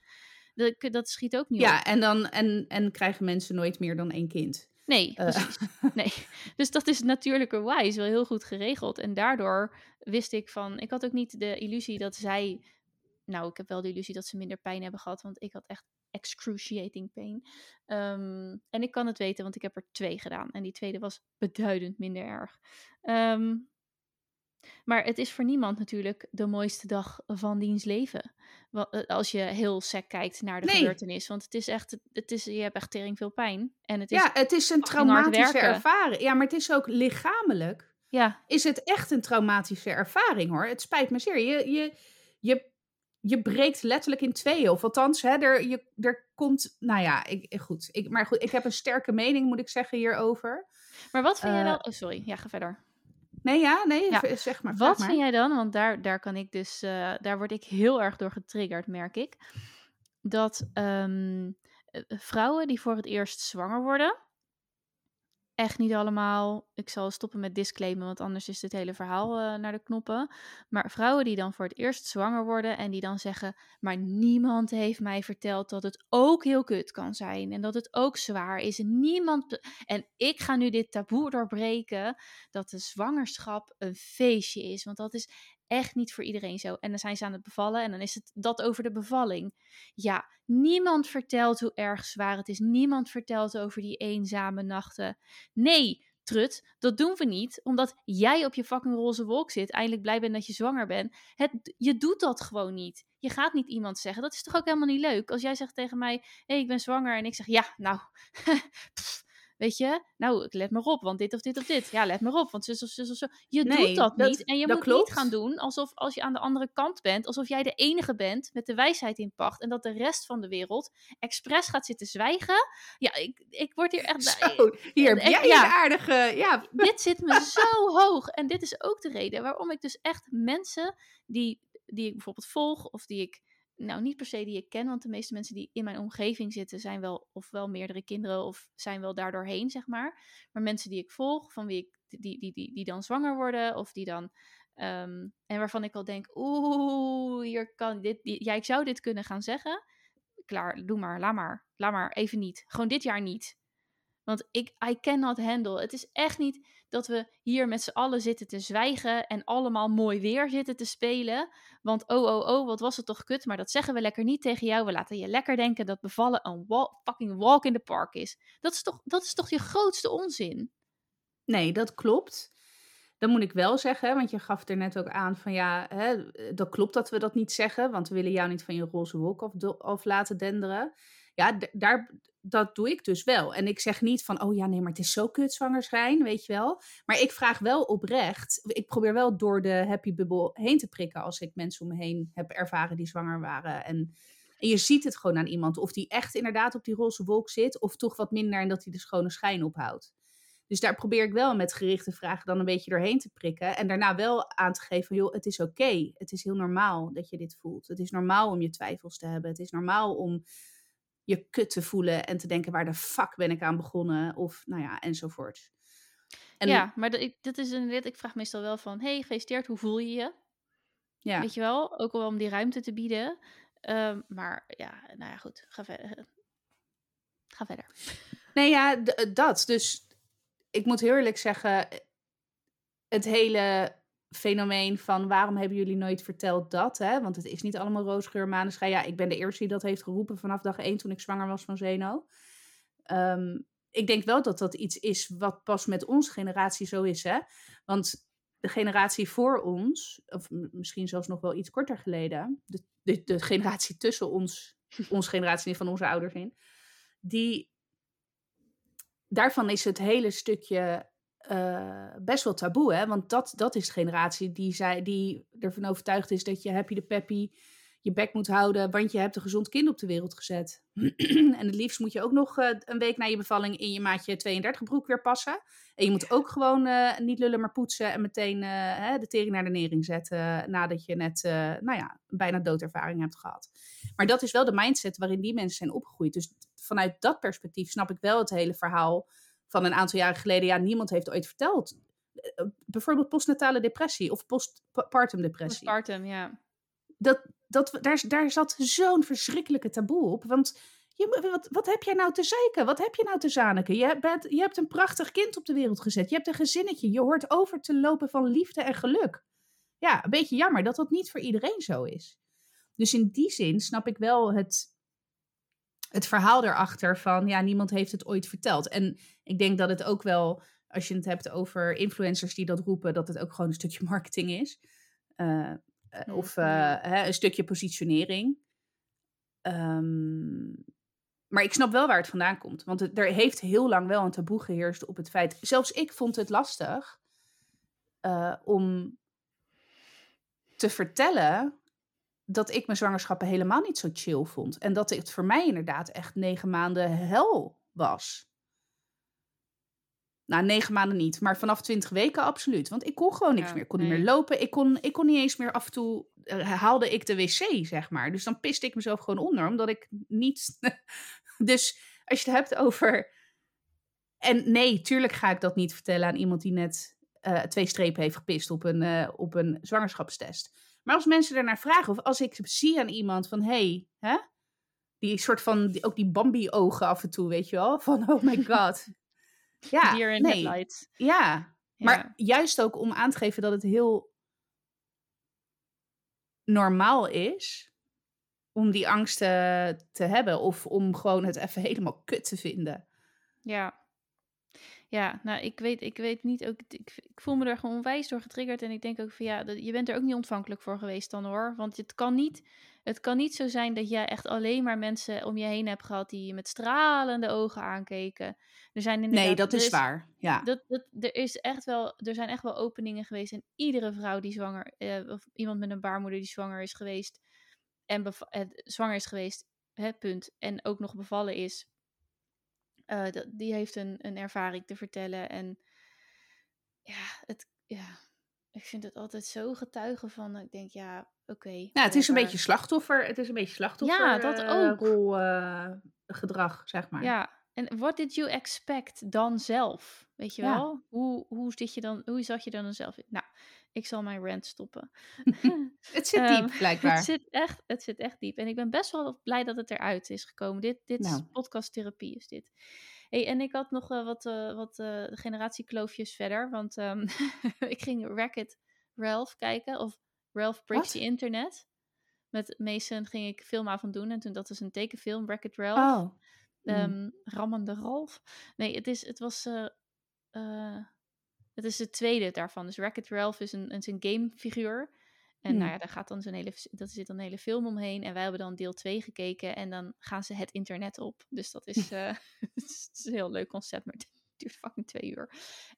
Dat, dat schiet ook niet ja, op. en dan en, en krijgen mensen nooit meer dan één kind. Nee, uh. <laughs> nee. Dus dat is natuurlijkerwijs wel heel goed geregeld. En daardoor wist ik van... Ik had ook niet de illusie dat zij... Nou, ik heb wel de illusie dat ze minder pijn hebben gehad. Want ik had echt excruciating pain. Um, en ik kan het weten, want ik heb er twee gedaan. En die tweede was beduidend minder erg. Um, maar het is voor niemand natuurlijk de mooiste dag van diens leven. Eh, als je heel sec kijkt naar de nee. gebeurtenis. Want het is echt, het is, je hebt echt tering veel pijn. En het is ja, het is een traumatische ervaring. Ja, maar het is ook lichamelijk. Ja. Is het echt een traumatische ervaring hoor. Het spijt me zeer. Je, je, je, je breekt letterlijk in tweeën. Of althans, hè, er, je, er komt. Nou ja, ik, goed. Ik, maar goed, ik heb een sterke mening, moet ik zeggen, hierover. Maar wat vind uh, jij dan? Oh, sorry. Ja, ga verder. Nee, ja, nee, ja. zeg maar. Wat maar. vind jij dan? Want daar, daar kan ik dus, uh, daar word ik heel erg door getriggerd, merk ik. Dat um, vrouwen die voor het eerst zwanger worden, echt niet allemaal. Ik zal stoppen met disclaimen, want anders is dit hele verhaal uh, naar de knoppen. Maar vrouwen die dan voor het eerst zwanger worden en die dan zeggen: Maar niemand heeft mij verteld dat het ook heel kut kan zijn en dat het ook zwaar is. Niemand. En ik ga nu dit taboe doorbreken dat de zwangerschap een feestje is. Want dat is echt niet voor iedereen zo. En dan zijn ze aan het bevallen en dan is het dat over de bevalling. Ja, niemand vertelt hoe erg zwaar het is. Niemand vertelt over die eenzame nachten. Nee, Trut, dat doen we niet, omdat jij op je fucking roze wolk zit, eindelijk blij bent dat je zwanger bent. Het, je doet dat gewoon niet. Je gaat niet iemand zeggen. Dat is toch ook helemaal niet leuk? Als jij zegt tegen mij, hey, ik ben zwanger, en ik zeg, ja, nou, <laughs> Weet je, nou, let maar op, want dit of dit of dit. Ja, let maar op, want zus of zus of zo. Je nee, doet dat, dat, niet. En je moet klopt. niet gaan doen alsof als je aan de andere kant bent, alsof jij de enige bent met de wijsheid in pacht. En dat de rest van de wereld expres gaat zitten zwijgen. Ja, ik, ik word hier echt. Zo, hier heb jij ja, een aardige. Ja. Dit zit me <laughs> zo hoog. En dit is ook de reden waarom ik dus echt mensen die, die ik bijvoorbeeld volg of die ik nou niet per se die ik ken, want de meeste mensen die in mijn omgeving zitten zijn wel ofwel meerdere kinderen of zijn wel daardoorheen, zeg maar. Maar mensen die ik volg, van wie ik die, die, die, die dan zwanger worden of die dan um, en waarvan ik al denk, oeh, hier kan dit, ja, ik zou dit kunnen gaan zeggen. Klaar, doe maar, laat maar, laat maar, even niet. Gewoon dit jaar niet. Want ik, I cannot handle. Het is echt niet dat we hier met z'n allen zitten te zwijgen en allemaal mooi weer zitten te spelen. Want oh, oh, oh, wat was het toch kut. Maar dat zeggen we lekker niet tegen jou. We laten je lekker denken dat bevallen een walk, fucking walk in the park is. Dat is, toch, dat is toch je grootste onzin? Nee, dat klopt. Dan moet ik wel zeggen, want je gaf er net ook aan van ja, hè, dat klopt dat we dat niet zeggen, want we willen jou niet van je roze wolk af, af laten denderen. Ja, daar, dat doe ik dus wel. En ik zeg niet van, oh ja, nee, maar het is zo kut zwanger zijn, weet je wel. Maar ik vraag wel oprecht, ik probeer wel door de happy bubble heen te prikken als ik mensen om me heen heb ervaren die zwanger waren. En, en je ziet het gewoon aan iemand, of die echt inderdaad op die roze wolk zit, of toch wat minder en dat hij de schone schijn ophoudt. Dus daar probeer ik wel met gerichte vragen dan een beetje doorheen te prikken. En daarna wel aan te geven, joh, het is oké. Het is heel normaal dat je dit voelt. Het is normaal om je twijfels te hebben. Het is normaal om je kut te voelen en te denken, waar de fuck ben ik aan begonnen? Of, nou ja, enzovoort. En ja, maar dat, dat is een ik vraag meestal wel van, hey, gefeliciteerd, hoe voel je je? Ja. Weet je wel, ook wel om die ruimte te bieden. Ehm, maar ja, nou ja, goed, ga verder. Ga verder. Nee, ja, dat. Dus ik moet heel eerlijk zeggen, het hele fenomeen van waarom hebben jullie nooit verteld dat? Hè? Want het is niet allemaal roosgeur, maneschijn. Ja, ik ben de eerste die dat heeft geroepen vanaf dag één toen ik zwanger was van Zeno. Ehm, ik denk wel dat dat iets is wat pas met onze generatie zo is. Hè? Want de generatie voor ons, of misschien zelfs nog wel iets korter geleden, de, de, generatie tussen ons, <laughs> onze generatie en van onze ouders in, die, daarvan is het hele stukje uh, best wel taboe. Hè? Want dat, dat is de generatie die, zei, die ervan overtuigd is dat je happy de peppy je bek moet houden, want je hebt een gezond kind op de wereld gezet. <clears throat> en het liefst moet je ook nog uh, een week na je bevalling in je maatje 32 broek weer passen. En je moet ook gewoon uh, niet lullen, maar poetsen en meteen de tering naar de nering zetten nadat je net, nou ja, bijna doodervaring hebt gehad. Maar dat is wel de mindset waarin die mensen zijn opgegroeid. Dus vanuit dat perspectief snap ik wel het hele verhaal van een aantal jaren geleden. Ja, niemand heeft ooit verteld. Bijvoorbeeld postnatale depressie of postpartum depressie. Postpartum, ja. Dat, dat, daar, daar zat zo'n verschrikkelijke taboe op. Want je, wat, wat heb jij nou te zeiken? Wat heb je nou te zaniken? Je, bent, je hebt een prachtig kind op de wereld gezet. Je hebt een gezinnetje. Je hoort over te lopen van liefde en geluk. Ja, een beetje jammer dat dat niet voor iedereen zo is. Dus in die zin snap ik wel het, het verhaal erachter van, ja, niemand heeft het ooit verteld. En ik denk dat het ook wel, als je het hebt over influencers die dat roepen, dat het ook gewoon een stukje <laughs> marketing is. Uh, of uh, hè, een stukje positionering. Um, maar ik snap wel waar het vandaan komt. Want het, er heeft heel lang wel een taboe geheerst op het feit. Zelfs ik vond het lastig uh, om te vertellen dat ik mijn zwangerschappen helemaal niet zo chill vond. En dat het voor mij inderdaad echt negen maanden hel was. Nou, negen maanden niet, maar vanaf twintig weken absoluut. Want ik kon gewoon niks meer. Ik kon niet meer lopen. Ik kon, ik kon niet eens meer af en toe... Uh, haalde ik de wc, zeg maar. Dus dan piste ik mezelf gewoon onder, omdat ik niet... <laughs> dus als je het hebt over... En nee, tuurlijk ga ik dat niet vertellen aan iemand die net uh, twee strepen heeft gepist op een, uh, op een zwangerschapstest. Maar als mensen ernaar vragen, of als ik zie aan iemand van, hey, hè? die soort van, die, ook die Bambi-ogen af en toe, weet je wel? Van, oh my god. <laughs> ja, nee. Ja. maar juist ook om aan te geven dat het heel normaal is om die angsten te hebben. Of om gewoon het even helemaal kut te vinden. Ja. Ja, nou, ik weet, ik weet niet ook. Ik, ik voel me er gewoon onwijs door getriggerd. En ik denk ook van ja, dat, je bent er ook niet ontvankelijk voor geweest dan hoor. Want het kan niet. Het kan niet zo zijn dat jij echt alleen maar mensen om je heen hebt gehad die je met stralende ogen aankeken. Er zijn nee, dat is, waar. Ja. Dat, dat, er, is echt wel, er zijn echt wel openingen geweest. En iedere vrouw die zwanger, eh, of iemand met een baarmoeder die zwanger is geweest. En eh, zwanger is geweest, hè, punt. En ook nog bevallen is uh, die heeft een, een ervaring te vertellen. En ja, het, ja, ik vind het altijd zo getuigen van. Ik denk, ja, oké. Okay, ja, het is een beetje slachtoffer. Het is een beetje slachtoffer. Ja, dat uh, ook. Rol, uh, gedrag, zeg maar. Ja, en what did you expect dan zelf? Weet je wel? Hoe, hoe, zit je dan, hoe zag je dan zelf in? Nou, ik zal mijn rant stoppen. <laughs> het zit diep, <laughs> um, blijkbaar. Het zit, echt, het zit echt diep. En ik ben best wel blij dat het eruit is gekomen. Dit, dit nou. is podcasttherapie, is dit. Hey, en ik had nog uh, wat, uh, wat uh, generatiekloofjes verder. Want um, <laughs> ik ging Wreck-It Ralph kijken. Of Ralph Breaks the Internet. Met Mason ging ik filmavond doen. En toen dat is een tekenfilm, Wreck-It Ralph. Oh. Um, Rammende Ralph. Nee, het, is, het was... het is de tweede daarvan. Dus Wreck-It Ralph is een, is een gamefiguur. En nou hmm. ja, daar gaat dan zo'n hele, dat zit dan een hele film omheen. En wij hebben dan deel 2 gekeken. En dan gaan ze het internet op. Dus dat is, <laughs> <laughs> uh, het is een heel leuk concept. Maar <laughs> het duurt fucking twee uur.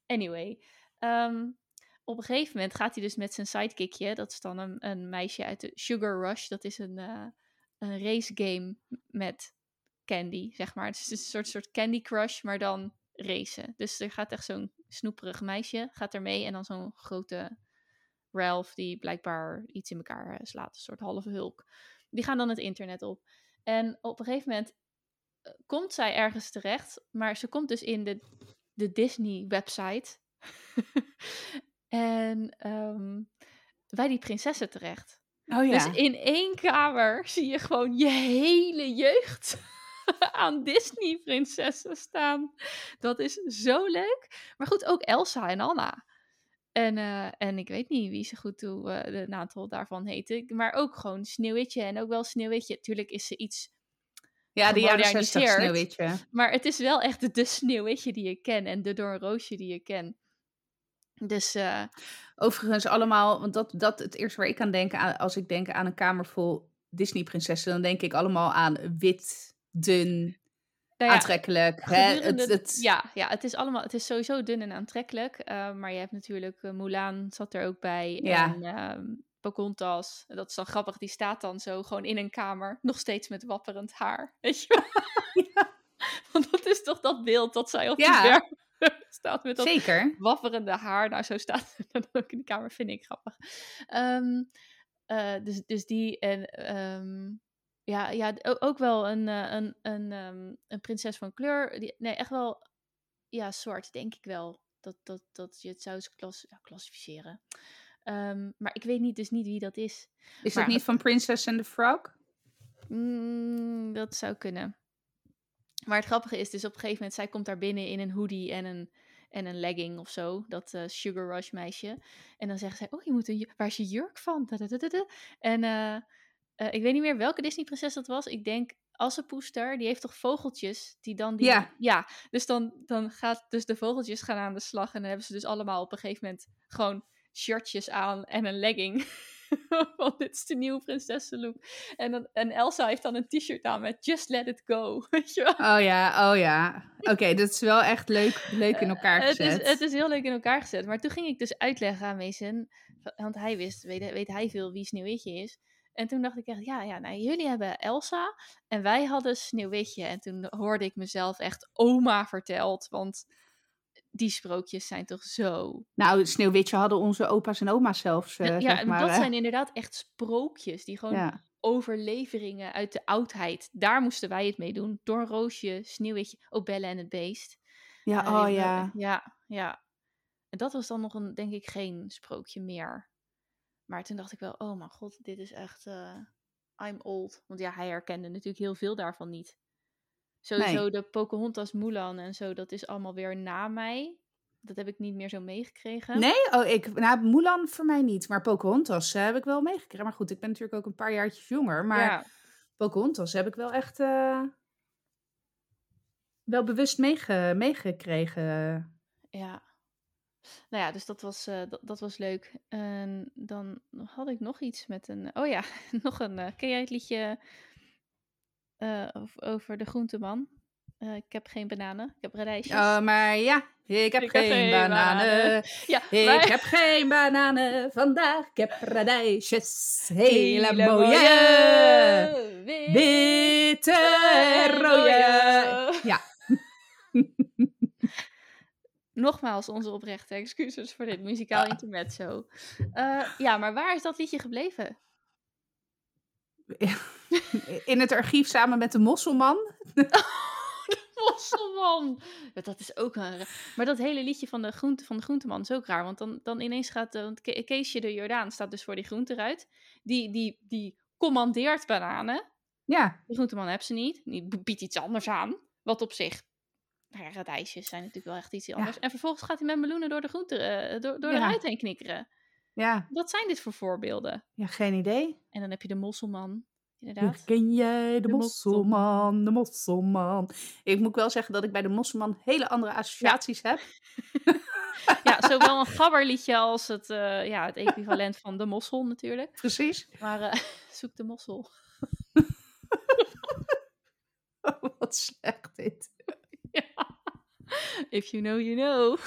Anyway. Um, op een gegeven moment gaat hij dus met zijn sidekickje. Dat is dan een, een meisje uit de Sugar Rush. Dat is een, uh, een race game met candy, zeg maar. Het is een soort, soort Candy Crush, maar dan racen. Dus er gaat echt zo'n snoeperig meisje, gaat er mee. En dan zo'n grote Ralph, die blijkbaar iets in elkaar eh, slaat. Een soort halve hulk. Die gaan dan het internet op. En op een gegeven moment eh, komt zij ergens terecht. Maar ze komt dus in de, de Disney-website. <laughs> en ehm, bij die prinsessen terecht. Oh ja. Dus in één kamer <laughs> zie je gewoon je hele jeugd <laughs> aan Disney-prinsessen staan. Dat is zo leuk. Maar goed, ook Elsa en Anna. En, eh, en ik weet niet wie ze goed toe uh, de, een aantal daarvan heette. Maar ook gewoon Sneeuwwitje. En ook wel Sneeuwwitje. Tuurlijk is ze iets Ja, de jaren 60 gemoderniseerd. sneeuwwitje. Maar het is wel echt de, Sneeuwwitje die je ken. En de Doornroosje die je ken. Dus eh, Overigens allemaal, want dat, dat het eerste waar ik aan denk aan, als ik denk aan een kamer vol Disney-prinsessen, dan denk ik allemaal aan wit, dun, nou ja, aantrekkelijk. Hè? Het, het, Ja, ja het, is allemaal, het is sowieso dun en aantrekkelijk. eh, maar je hebt natuurlijk eh, Mulan zat er ook bij. Ja. En Pocahontas. Dat is dan grappig. Die staat dan zo gewoon in een kamer. Nog steeds met wapperend haar. Weet je wel? <laughs> <laughs> Want dat is toch dat beeld dat zij op Ja. de berg <laughs> staat met dat Zeker. wapperende haar. Nou, zo staat ze dan ook in de kamer. Vind ik grappig. Ehm, eh, dus, dus die en... ehm, ja, ja, ook wel een, eh, een, een, ehm, een prinses van kleur. Die, nee, echt wel ja, zwart, denk ik wel. Dat, dat, dat je het zou eens klas, ja, klassificeren. Ehm, maar ik weet niet, dus niet wie dat is. Is Maar- het niet van Princess and the Frog? Mm, dat zou kunnen. Maar het grappige is dus op een gegeven moment, zij komt daar binnen in een hoodie en een, en een legging of zo. Dat eh, Sugar Rush meisje. En dan zeggen zij, oh, je moet een, waar is je jurk van? En eh, eh, ik weet niet meer welke Disney prinses dat was. Ik denk Assepoester, die heeft toch vogeltjes die dan die... Ja. Ja, dus dan, dan gaat dus de vogeltjes gaan aan de slag. En dan hebben ze dus allemaal op een gegeven moment gewoon shirtjes aan en een legging. <laughs> Want dit is de nieuwe prinsessenlook. En, dan, en Elsa heeft dan een t-shirt aan met Just Let It Go. <laughs> Weet je wel? Oh ja, oh ja. Oké, dat is wel echt leuk, leuk in elkaar het, gezet. is, het is heel leuk in elkaar gezet. Maar toen ging ik dus uitleggen aan Mason. Want hij wist, weet, weet hij veel wie Sneeuwwitje is. En toen dacht ik echt, ja, ja nou, jullie hebben Elsa en wij hadden Sneeuwwitje. En toen hoorde ik mezelf echt oma verteld. Want die sprookjes zijn toch zo... Nou, Sneeuwwitje hadden onze opa's en oma's zelfs, eh, ja, zeg maar. dat hè. zijn inderdaad echt sprookjes. Die gewoon Ja. overleveringen uit de oudheid. Daar moesten wij het mee doen. Doornroosje, Sneeuwwitje, oh Belle en het Beest. Ja, Eh, oh ja. Ja, ja. En dat was dan nog een, denk ik, geen sprookje meer. Maar toen dacht ik wel, oh mijn god, dit is echt, eh, I'm old. Want ja, hij herkende natuurlijk heel veel daarvan niet. Sowieso de Pocahontas, Mulan en zo, dat is allemaal weer na mij. Dat heb ik niet meer zo meegekregen. Nee, oh, ik, nou, Mulan voor mij niet, maar Pocahontas eh, heb ik wel meegekregen. Maar goed, ik ben natuurlijk ook een paar jaartjes jonger, maar Ja, Pocahontas heb ik wel echt eh, wel bewust meege, meegekregen. ja. Nou ja, dus dat was, eh, dat, dat was leuk. En dan had ik nog iets met een... Oh ja, <laughs> nog een... eh, ken jij het liedje eh, over, de groenteman? Ik heb geen bananen, ik heb radijsjes. Oh, maar ja, ik heb geen bananen. Ja, Ik maar- heb geen bananen vandaag, ik heb radijsjes. Hele, Hele mooie, wit- witte en rode. Ja. <laughs> <laughs> Nogmaals onze oprechte excuses voor dit muzikaal intermezzo. Eh ja, maar waar is dat liedje gebleven? <laughs> In het archief samen met de mosselman. <laughs> Mosselman! Ja, dat is ook een... Maar dat hele liedje van de, groente, van de groenteman is ook raar. Want dan, dan ineens gaat... Want Ke- Keesje de Jordaan staat dus voor die groenteruit. Die, die, die commandeert bananen. Ja, De groenteman heeft ze niet. Die biedt iets anders aan. Wat op zich... Nou ja, radijsjes zijn natuurlijk wel echt iets anders. En vervolgens gaat hij met meloenen door de groente... eh, door, door de ruit heen knikkeren. ja, Wat zijn dit voor voorbeelden? ja, geen idee. En dan heb je de mosselman. Inderdaad. Ken jij de, De mosselman, de mosselman? Ik moet wel zeggen dat ik bij de mosselman hele andere associaties heb. <laughs> Ja, zowel een <laughs> gabberliedje als het, eh, ja, het equivalent van de mossel natuurlijk. Precies. Maar eh, <laughs> zoek de mossel. Wat slecht dit. <laughs> If you know, you know.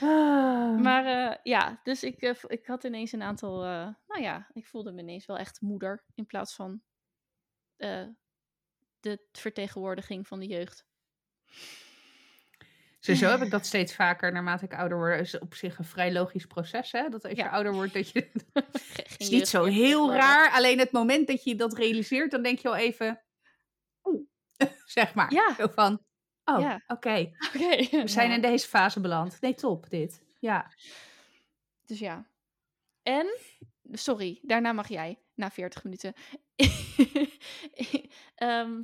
Ah. Maar eh, ja, dus ik, eh, ik had ineens een aantal, eh, nou ja, ik voelde me ineens wel echt moeder in plaats van de vertegenwoordiging van de jeugd. Sowieso heb ik dat steeds vaker naarmate ik ouder word. is op zich een vrij logisch proces, hè? Dat als je ouder wordt, dat je... <laughs> <laughs> Het is niet zo heel raar. Alleen het moment dat je dat realiseert, dan denk je al even... Oeh, zeg maar. Ja. Zo van, oh, Ja. oké. <laughs> We zijn in deze fase beland. Nee, top, dit. Ja. Dus ja. En, sorry, daarna mag jij, na 40 minuten. <laughs> Ehm,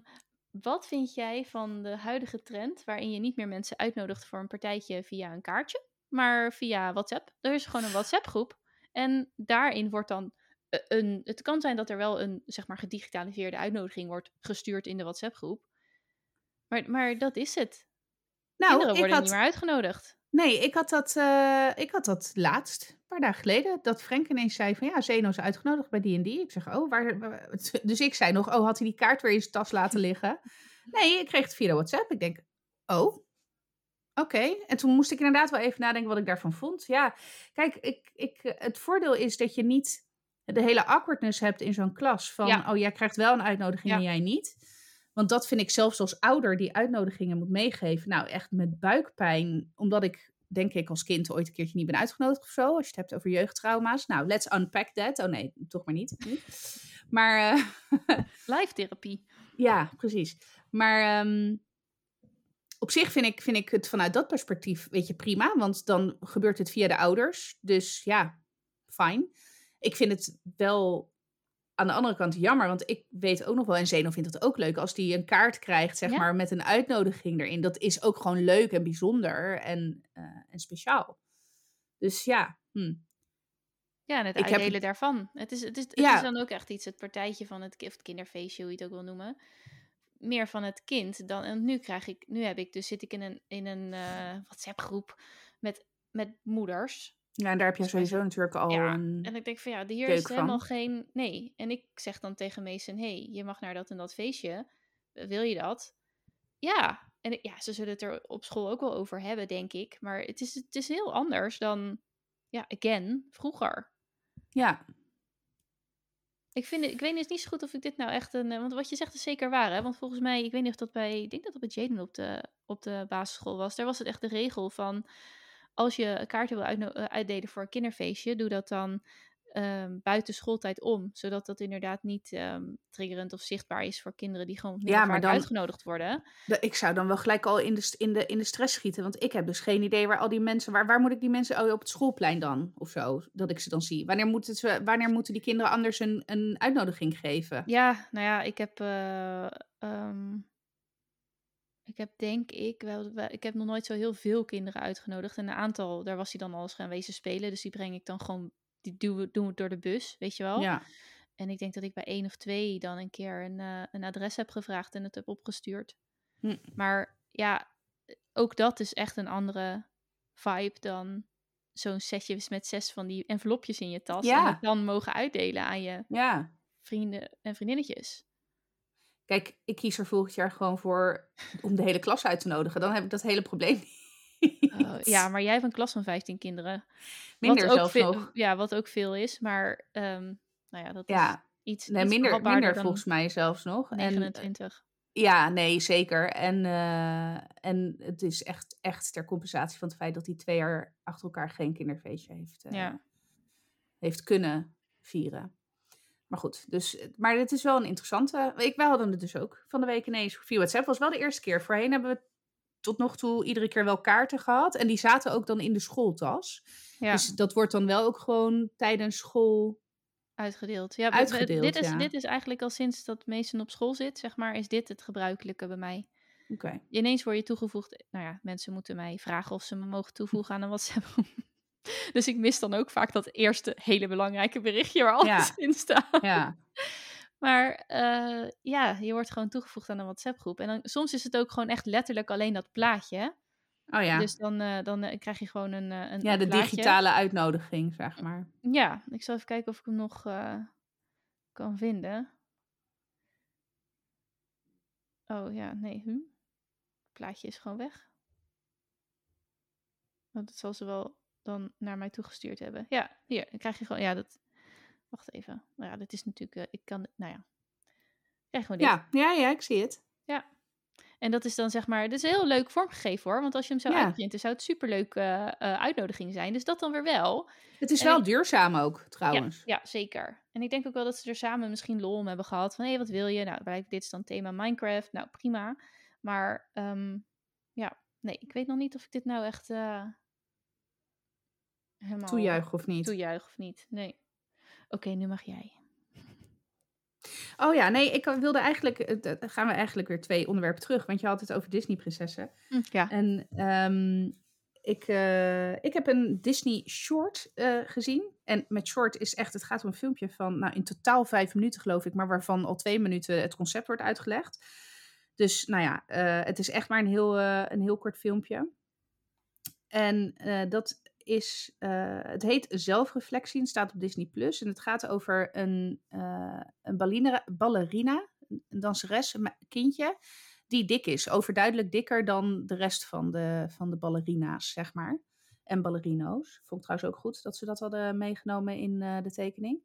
wat vind jij van de huidige trend waarin je niet meer mensen uitnodigt voor een partijtje via een kaartje, maar via WhatsApp? Er is gewoon een WhatsApp-groep en daarin wordt dan eh, een. Het kan zijn dat er wel een zeg maar gedigitaliseerde uitnodiging wordt gestuurd in de WhatsApp-groep. Maar, maar dat is het. Nou, Kinderen ik worden had... niet meer uitgenodigd. Nee, ik had, dat, eh, ik had dat laatst, een paar dagen geleden, dat Frank ineens zei van ja, Zeno is uitgenodigd bij die en die. Ik zeg, oh, waar, waar- <laughs> Dus ik zei nog, oh, had hij die kaart weer in zijn tas laten <laughs> liggen? Nee, ik kreeg het via de WhatsApp. Ik denk, oh, oké. En toen moest ik inderdaad wel even nadenken wat ik daarvan vond. Ja, kijk, ik, ik, het voordeel is dat je niet de hele awkwardness hebt in zo'n klas. Van, Ja. oh, jij krijgt wel een uitnodiging Ja. en jij niet. Want dat vind ik zelfs als ouder die uitnodigingen moet meegeven. Nou, echt met buikpijn. Omdat ik, denk ik, als kind ooit een keertje niet ben uitgenodigd of zo. Als je het hebt over jeugdtrauma's. Nou, let's unpack that. Oh nee, toch maar niet. Maar eh, <laughs> Live therapie. ja, precies. Maar ehm, op zich vind ik, vind ik het vanuit dat perspectief, weet je, prima. Want dan gebeurt het via de ouders. Dus ja, fijn. Ik vind het wel aan de andere kant jammer. Want ik weet ook nog wel, en Zeno vindt het ook leuk, als die een kaart krijgt, zeg Ja. maar, met een uitnodiging erin. Dat is ook gewoon leuk en bijzonder en, eh, en speciaal. Dus ja, hm. Ja, en het Ik uitdelen daarvan. Het is, het, is, het Ja. is dan ook echt iets, het partijtje van het, of het kinderfeestje, hoe je het ook wil noemen. Meer van het kind dan. En nu krijg ik, nu heb ik, dus zit ik in een, in een eh, WhatsApp-groep met, met moeders. Ja, en daar heb je mij sowieso natuurlijk al Ja, een... En ik denk van ja, hier is helemaal van. geen. Nee. En ik zeg dan tegen Mason: hey, je mag naar dat en dat feestje. Wil je dat? Ja. En ja, ze zullen het er op school ook wel over hebben, denk ik. Maar het is, het is heel anders dan, ja, again, vroeger. Ja, Ik, vind, het- ik weet dus niet zo goed of ik dit nou echt een. eh, Want wat je zegt is zeker waar, hè? Want volgens mij, ik weet niet of dat bij. Ik denk dat dat bij Jaden op de, op de basisschool was. Daar was het echt de regel van. Als je kaarten wil eh, uitdelen voor een kinderfeestje, doe dat dan ehm, buiten schooltijd om. Zodat dat inderdaad niet ehm, triggerend of zichtbaar is voor kinderen die gewoon Ja, maar dan- uitgenodigd worden. Ik zou dan wel gelijk al in de, in, de, in de stress schieten. Want ik heb dus geen idee waar al die mensen. Waar, waar moet ik die mensen. Oh, op het schoolplein dan? Of zo. Dat ik ze dan zie. Wanneer moeten, ze, wanneer moeten die kinderen anders een, een uitnodiging geven? Ja, nou ja, ik heb. eh, ehm, ik heb denk ik wel, ik heb nog nooit zo heel veel kinderen uitgenodigd. En een aantal, daar was hij dan al eens gaan wezen spelen. Dus die breng ik dan gewoon, die doen we, doen we door de bus, weet je wel. Ja. En ik denk dat ik bij één of twee dan een keer een, eh, een adres heb gevraagd en het heb opgestuurd. Hm. Maar ja, ook dat is echt een andere vibe dan zo'n setje met zes van die envelopjes in je tas. En Ja. het dan mogen uitdelen aan je ja. vrienden en vriendinnetjes. Kijk, ik kies er volgend jaar gewoon voor om de hele klas uit te nodigen. Dan heb ik dat hele probleem niet. Oh, ja, maar jij hebt een klas van 15 kinderen. Minder wat zelfs nog. Ja, wat ook veel is. Maar ehm, nou ja, dat is Ja, iets, nee, iets minder, minder volgens mij zelfs nog. En, eh, 29. Ja, nee, zeker. En, eh, en het is echt, echt ter compensatie van het feit dat hij twee jaar achter elkaar geen kinderfeestje heeft, eh, ja. heeft kunnen vieren. Maar goed, dus, maar het is wel een interessante. Ik, wij hadden het dus ook van de week ineens via WhatsApp. was wel de eerste keer. Voorheen hebben we tot nog toe iedere keer wel kaarten gehad. En die zaten ook dan in de schooltas. ja. Dus dat wordt dan wel ook gewoon tijdens school. Uitgedeeld. Ja, Uitgedeeld, dit, is, ja. dit is eigenlijk al sinds dat Mason op school zit, zeg maar, is dit het gebruikelijke bij mij. Oké. Ineens word je toegevoegd. Nou ja, mensen moeten mij vragen of ze me mogen toevoegen aan een WhatsApp. <laughs> dus ik mis dan ook vaak dat eerste hele belangrijke berichtje waar alles Ja. in staat. Ja. <laughs> Maar eh, ja, je wordt gewoon toegevoegd aan een WhatsApp-groep. En dan, soms is het ook gewoon echt letterlijk alleen dat plaatje. Oh ja. Dus dan, eh, dan eh, krijg je gewoon een, een ja, de plaatje. digitale uitnodiging, zeg maar. Ja, ik zal even kijken of ik hem nog kan vinden. Oh ja, nee. Hm? Het plaatje is gewoon weg. Want dat zal ze wel dan naar mij toegestuurd hebben. Ja, hier. Dan krijg je gewoon... Ja, dat... Wacht even. Nou ja, dit is natuurlijk... eh, ik kan... Nou ja. Krijg gewoon dit. Ja, ja, ja, ik zie het. En dat is dan zeg maar, dat is heel leuk vormgegeven hoor. Want als je hem zou Ja. uitprinten, zou het superleuk eh, uitnodiging zijn. Dus dat dan weer wel. Het is En wel ik- duurzaam ook, Ja, trouwens. ja, zeker. En ik denk ook wel dat ze er samen misschien lol om hebben gehad. Van, hé, wat wil je? Nou, blijkt dit is dan thema Minecraft. Nou, prima. Maar, ehm, ja, nee, ik weet nog niet of ik dit nou echt helemaal Toejuichen of niet? toejuich of niet. Nee. Oké, nu mag jij. Oh ja, nee, ik wilde eigenlijk... eh, Dan gaan we eigenlijk weer twee onderwerpen terug. Want je had het over Disney-prinsessen. Hm, ja. En ehm, ik, eh, ik heb een Disney short eh, gezien. En met short is echt, het gaat om een filmpje van, nou in totaal vijf minuten geloof ik, maar waarvan al twee minuten het concept wordt uitgelegd. Dus nou ja, eh, het is echt maar een heel, eh, een heel kort filmpje. En eh, dat is, eh, het heet Zelfreflectie en staat op Disney Plus. En het gaat over een, eh, een ballerina, een danseres, een kindje die dik is. Overduidelijk dikker dan de rest van de, van de ballerina's, zeg maar. En ballerino's. Vond ik trouwens ook goed dat ze dat hadden meegenomen in eh, de tekening.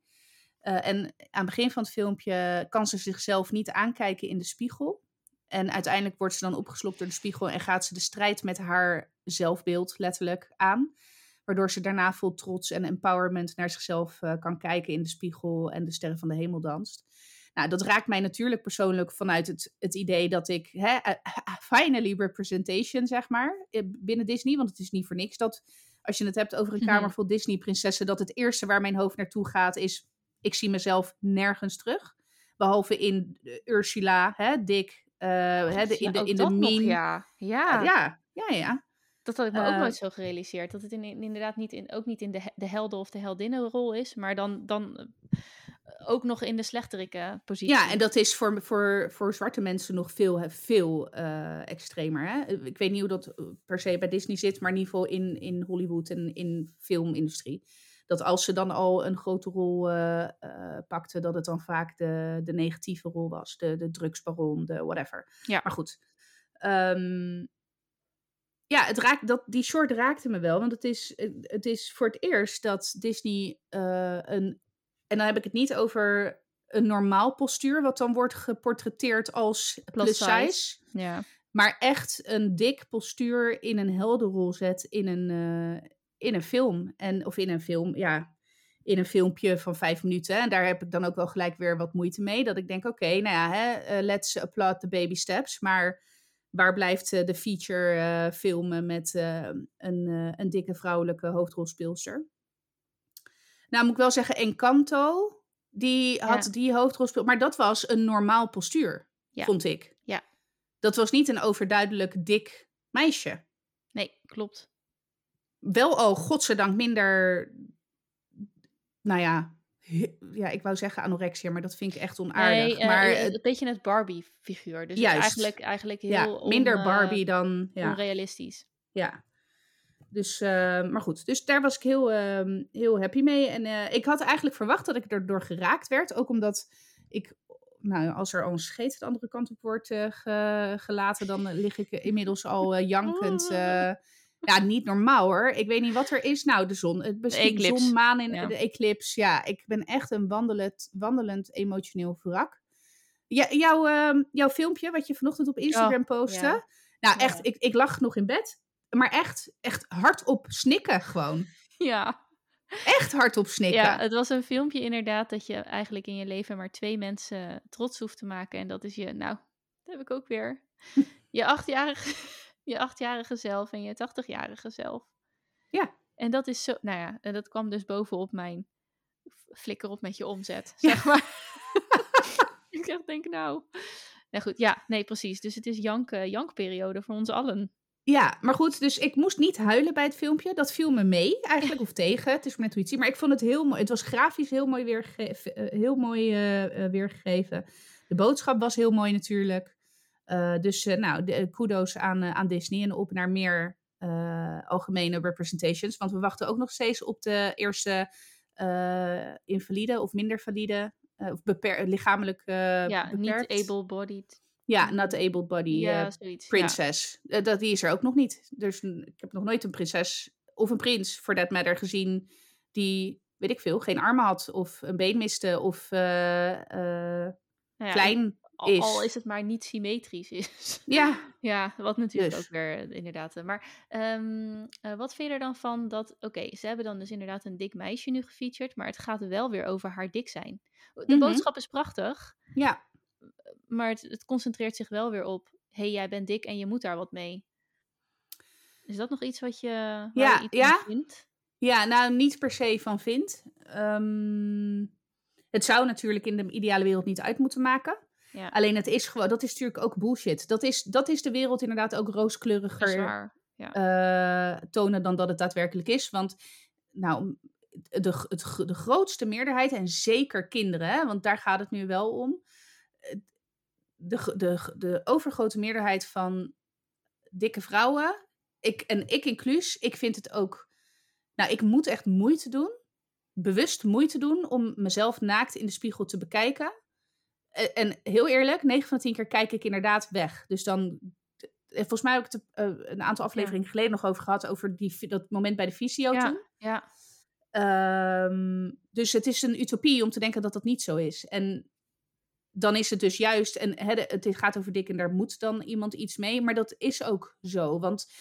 En aan het begin van het filmpje kan ze zichzelf niet aankijken in de spiegel. En uiteindelijk wordt ze dan opgeslokt door de spiegel en gaat ze de strijd met haar zelfbeeld letterlijk aan. Waardoor ze daarna vol trots en empowerment naar zichzelf eh, kan kijken in de spiegel en de sterren van de hemel danst. Nou, dat raakt mij natuurlijk persoonlijk vanuit het, het idee dat ik, hè, eh, finally representation, zeg maar, eh, binnen Disney. Want het is niet voor niks dat, als je het hebt over een Mhm. kamer vol Disney-prinsessen, dat het eerste waar mijn hoofd naartoe gaat is, ik zie mezelf nergens terug. Behalve in eh, Ursula, hè, Dick, eh, hè, de, in de, in de dat nog, meme. ja. Ja, ja, ja, ja. Dat had ik me ook Eh, nooit zo gerealiseerd. Dat het in, in- inderdaad niet in, ook niet in de, de helden of de heldinnenrol is, maar dan, dan eh, ook nog in de slechterikke positie. Ja, en dat is voor, voor, voor zwarte mensen nog veel, veel eh, extremer. Hè? Ik weet niet hoe dat eh, per se bij Disney zit, maar in ieder geval in, in Hollywood en in filmindustrie. Dat als ze dan al een grote rol eh, pakten, dat het dan vaak de, de negatieve rol was. De, de drugsbaron, de whatever. Ja. Maar goed. Ehm, ja, het raakt, dat, die short raakte me wel. Want het is, het is voor het eerst dat Disney eh, een... En dan heb ik het niet over een normaal postuur, wat dan wordt geportretteerd als Plus plus size. size. Ja. Maar echt een dik postuur in een heldenrol zet in een, eh, in een film. En, of in een film, ja, in een filmpje van vijf minuten. En daar heb ik dan ook wel gelijk weer wat moeite mee. Dat ik denk, oké, nou ja, hè, eh, let's applaud the baby steps. Maar waar blijft eh, de feature eh, filmen met eh, een, een dikke vrouwelijke hoofdrolspeelster? Nou moet ik wel zeggen, Encanto, die had Ja. die hoofdrolspeel... Maar dat was een normaal postuur, Ja. vond ik. Ja. Dat was niet een overduidelijk dik meisje. Nee, klopt. Wel al, godzijdank, minder... Nou ja, ja, ik wou zeggen anorexia, maar dat vind ik echt onaardig. Nee, eh, maar het- een beetje het Barbie-figuur. Dus Juist. eigenlijk, eigenlijk heel ja, minder on, eh, Barbie dan... Ja. onrealistisch. Ja. Dus, maar goed. Dus daar was ik heel, ehm, heel happy mee. En ik had eigenlijk verwacht dat ik erdoor geraakt werd. Ook omdat ik, nou, als er al een scheet de andere kant op wordt ge- gelaten, dan lig ik inmiddels al jankend. Ja, niet normaal hoor. Ik weet niet wat er is. Nou, de zon. Het eclipse. zon, maan in Ja. de eclipse. Ja, ik ben echt een wandelend, wandelend emotioneel wrak. Ja, jouw, ehm, jouw filmpje, wat je vanochtend op Instagram postte. ja. Nou, echt, ik, ik lag nog in bed. Maar echt, echt hardop snikken gewoon. <laughs> Ja. Echt hardop snikken. ja, het was een filmpje inderdaad dat je eigenlijk in je leven maar twee mensen trots hoeft te maken. En dat is je, nou, dat heb ik ook weer. <laughs> Je achtjarige, je achtjarige zelf en je tachtigjarige zelf. Ja. En dat is zo, nou ja, en dat kwam dus bovenop mijn flikker op met je omzet, Ja. zeg maar. <laughs> ik echt denk, nou. Nou goed, ja, nee, precies. Dus het is jank, eh, jankperiode voor ons allen. Ja, maar goed, dus ik moest niet huilen bij het filmpje. Dat viel me mee eigenlijk, of tegen. Het is net hoe je het ziet. Maar ik vond het heel mooi. Het was grafisch heel mooi, weergege- eh, heel mooi eh, weergegeven. De boodschap was heel mooi natuurlijk. Eh, dus eh, nou, de, eh, kudos aan, aan Disney en op naar meer algemene representations. Want we wachten ook nog steeds op de eerste invalide of minder valide, of beper- lichamelijk eh ja, beperkt. niet able-bodied. Ja, not able body. Ja, zoiets. ja. prinses. Eh, dat, die is er ook nog niet. Dus ik heb nog nooit een prinses of een prins, for that matter, gezien die, weet ik veel, geen armen had of een been miste of ja, klein Al, is. al is het maar niet symmetrisch is. Ja, <laughs> Ja, wat natuurlijk Dus. ook weer eh, inderdaad. eh, Maar ehm, eh, wat vind je er dan van dat, oké, ze hebben dan dus inderdaad een dik meisje nu gefeatured, maar het gaat wel weer over haar dik zijn. De Mhm. boodschap is prachtig, ja. maar het, het concentreert zich wel weer op, hé, hey, jij bent dik en je moet daar wat mee. Is dat nog iets wat je, waar Ja, je iets ja. vindt? Ja, nou, niet per se van vind. Ehm, het zou natuurlijk in de ideale wereld niet uit moeten maken. Ja, Alleen het is gewoon, dat is natuurlijk ook bullshit. Dat is, dat is de wereld inderdaad ook rooskleuriger. Ja. eh, tonen dan dat het daadwerkelijk is. Want nou, de, het, de grootste meerderheid, en zeker kinderen, hè, want daar gaat het nu wel om. De, de, de overgrote meerderheid van dikke vrouwen, ik, en ik inclus, ik vind het ook. Nou, ik moet echt moeite doen, bewust moeite doen om mezelf naakt in de spiegel te bekijken. En, en heel eerlijk, 9 van de 10 keer kijk ik inderdaad weg. Dus dan eh, volgens mij heb ik het eh, een aantal afleveringen geleden nog over gehad, over die, dat moment bij de visio toen. Ja, ja, Ehm, dus het is een utopie om te denken dat dat niet zo is. En dan is het dus juist, en het gaat over dik en daar moet dan iemand iets mee, maar dat is ook zo. Want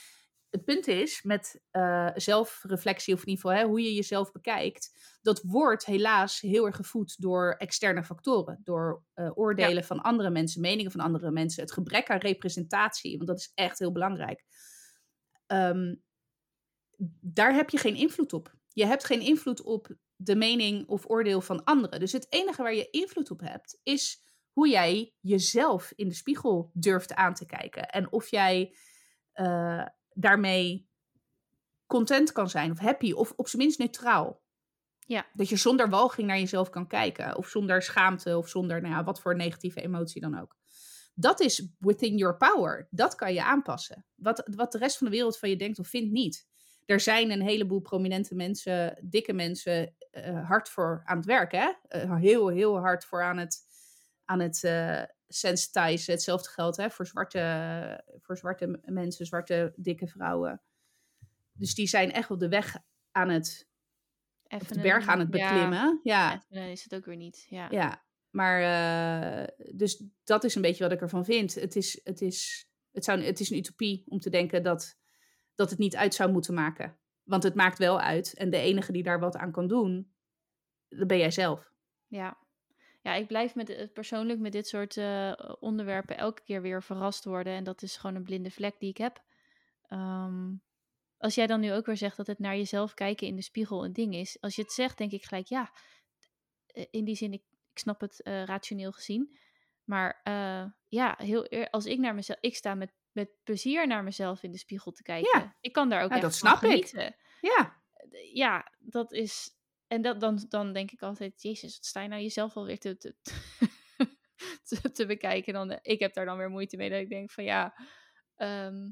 het punt is met eh, zelfreflectie, of in ieder geval hè, hoe je jezelf bekijkt, dat wordt helaas heel erg gevoed door externe factoren. Door eh, oordelen van andere mensen, meningen van andere mensen, het gebrek aan representatie, want dat is echt heel belangrijk. Ehm, daar heb je geen invloed op. Je hebt geen invloed op de mening of oordeel van anderen. Dus het enige waar je invloed op hebt, is hoe jij jezelf in de spiegel durft aan te kijken. En of jij eh, daarmee content kan zijn, of happy, of op zijn minst neutraal. Ja. Dat je zonder walging naar jezelf kan kijken, of zonder schaamte, of zonder nou ja, wat voor negatieve emotie dan ook. Dat is within your power. Dat kan je aanpassen. Wat, wat de rest van de wereld van je denkt of vindt niet. Er zijn een heleboel prominente mensen, dikke mensen, eh, hard voor aan het werk. Hè? Eh, heel, heel hard voor aan het, aan het eh sensitizen. Hetzelfde geldt hè, voor, zwarte, voor zwarte mensen, zwarte dikke vrouwen. Dus die zijn echt op de weg aan het, even de berg aan het ja, beklimmen. Ja, een is het ook weer niet. Ja, ja, maar eh, dus dat is een beetje wat ik ervan vind. Het is, het is, het zou, het is een utopie om te denken dat, dat het niet uit zou moeten maken. Want het maakt wel uit. En de enige die daar wat aan kan doen, dat ben jij zelf. Ja. Ja, ik blijf met, eh, persoonlijk met dit soort eh, onderwerpen elke keer weer verrast worden. En dat is gewoon een blinde vlek die ik heb. Ehm, als jij dan nu ook weer zegt dat het naar jezelf kijken in de spiegel een ding is. Als je het zegt, denk ik gelijk, ja, eh, in die zin, ik, ik snap het rationeel gezien. Maar ja, heel eer- als ik naar mezelf, ik sta met, met plezier naar mezelf in de spiegel te kijken. Ik kan daar ook Ja, echt dat van snap ik. genieten. Ja, Ja, dat is. En dat, dan, dan denk ik altijd, Jezus, wat sta je nou jezelf alweer te, te, <laughs> te, te bekijken? Dan, eh, ik heb daar dan weer moeite mee dat ik denk van ja, ehm,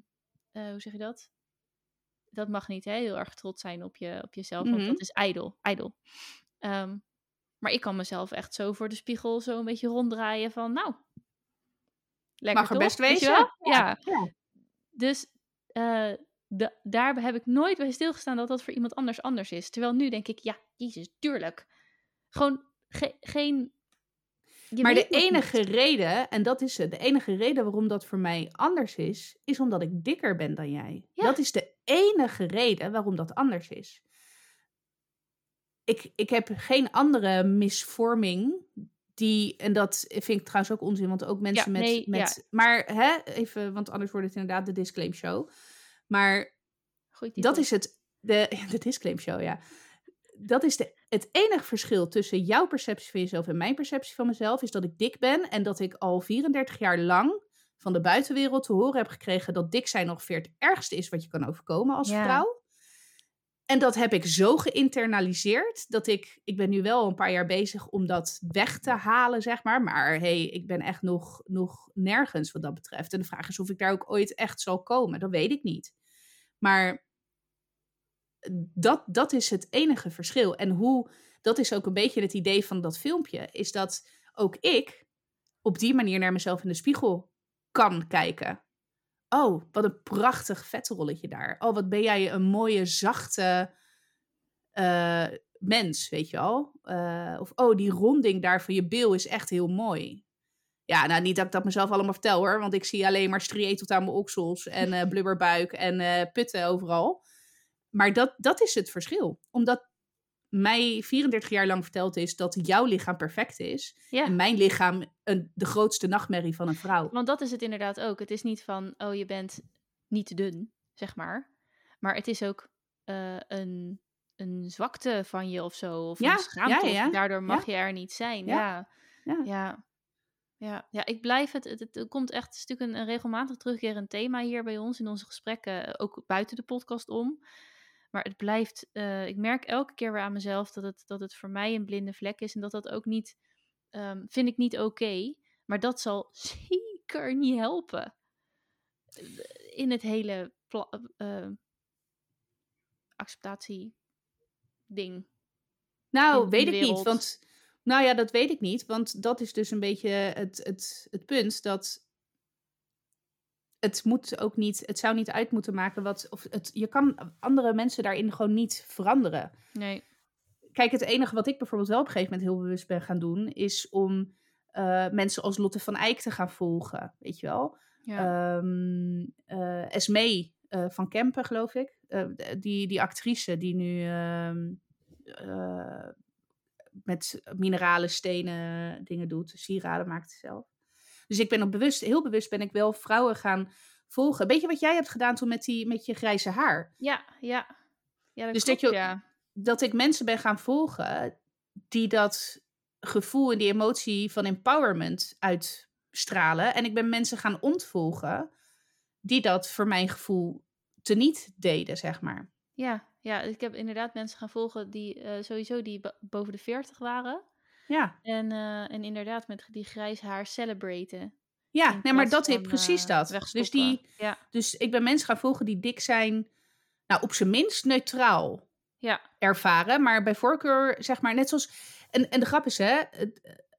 eh, hoe zeg je dat? Dat mag niet, hè? Heel erg trots zijn op, je, op jezelf, want Mhm. dat is ijdel. ijdel. Ehm, maar ik kan mezelf echt zo voor de spiegel zo een beetje ronddraaien van, nou, lekker Mag er toch? best wezen. ja. Dus eh, da- daar heb ik nooit bij stilgestaan dat dat voor iemand anders anders is. Terwijl nu denk ik, ja, jezus, tuurlijk. Gewoon ge- geen... Maar de niet. enige reden, en dat is het, de enige reden waarom dat voor mij anders is, is omdat ik dikker ben dan jij. Ja. Dat is de enige reden waarom dat anders is. Ik, ik heb geen andere misvorming die, en dat vind ik trouwens ook onzin, want ook mensen Ja, met, nee, met maar hè, even, want anders wordt het inderdaad de disclaim show. Maar dat is het, de, <laughs> de disclaim show, ja. Dat is de, het enige verschil tussen jouw perceptie van jezelf en mijn perceptie van mezelf, is dat ik dik ben en dat ik al 34 jaar lang van de buitenwereld te horen heb gekregen dat dik zijn ongeveer het ergste is wat je kan overkomen als Ja. vrouw. En dat heb ik zo geïnternaliseerd dat ik, ik ben nu wel een paar jaar bezig om dat weg te halen, zeg maar. Maar hey, ik ben echt nog, nog nergens wat dat betreft. En de vraag is of ik daar ook ooit echt zal komen. Dat weet ik niet. Maar dat, dat is het enige verschil. En hoe, dat is ook een beetje het idee van dat filmpje, is dat ook ik op die manier naar mezelf in de spiegel kan kijken. Oh, wat een prachtig vetrolletje daar. Oh, wat ben jij een mooie, zachte eh, mens, weet je wel. Eh, of, oh, die ronding daar van je bil is echt heel mooi. Ja, nou niet dat ik dat mezelf allemaal vertel hoor. Want ik zie alleen maar strië tot aan mijn oksels en eh, blubberbuik en putten overal. Maar dat, dat is het verschil. Omdat mij 34 jaar lang verteld is dat jouw lichaam perfect is. Ja. En mijn lichaam een, de grootste nachtmerrie van een vrouw. Want dat is het inderdaad ook. Het is niet van, oh, je bent niet te dun, zeg maar. Maar het is ook eh, een, een zwakte van je of zo. Of Ja, een schaamte. ja, ja, daardoor mag je er niet zijn. Ja, Ja. ja. Ja. Ja, ja, ik blijf het. Het, komt echt is natuurlijk een, een regelmatig terugkerend thema hier bij ons in onze gesprekken, ook buiten de podcast om. Maar het blijft. eh, ik merk elke keer weer aan mezelf dat het, dat het voor mij een blinde vlek is en dat dat ook niet. ehm, vind ik niet oké. maar dat zal <laughs> zeker niet helpen eh, in het hele eh, acceptatie ding. Nou, weet ik niet. Want, nou ja, dat weet ik niet. Want dat is dus een beetje het, het, het punt dat het moet ook niet, het zou niet uit moeten maken wat, of het, je kan andere mensen daarin gewoon niet veranderen. Nee. Kijk, het enige wat ik bijvoorbeeld wel op een gegeven moment heel bewust ben gaan doen, is om eh, mensen als Lotte van Eyck te gaan volgen, weet je wel. Ja. Ehm eh, Esmee eh, van Kempen, geloof ik. Die, die actrice die nu ehm, eh, met mineralen, stenen dingen doet. Sieraden maakt ze zelf. Dus ik ben ook bewust, heel bewust ben ik wel vrouwen gaan volgen. Weet je wat jij hebt gedaan toen met, die, met je grijze haar? ja, ja. Ja, dat Dus klopt, dat je- ja. Dat ik mensen ben gaan volgen die dat gevoel en die emotie van empowerment uitstralen. En ik ben mensen gaan ontvolgen die dat voor mijn gevoel teniet deden, zeg maar. Ja, ja, ik heb inderdaad mensen gaan volgen die eh, sowieso die bo- boven de 40 waren. Ja, En, eh, en inderdaad met die grijs haar celebraten. ja nee, maar dat is precies eh, dat. Dus, die, Ja, dus ik ben mensen gaan volgen die dik zijn, nou op zijn minst neutraal ja, ervaren. Maar bij voorkeur, zeg maar, net zoals. En, en de grap is, hè,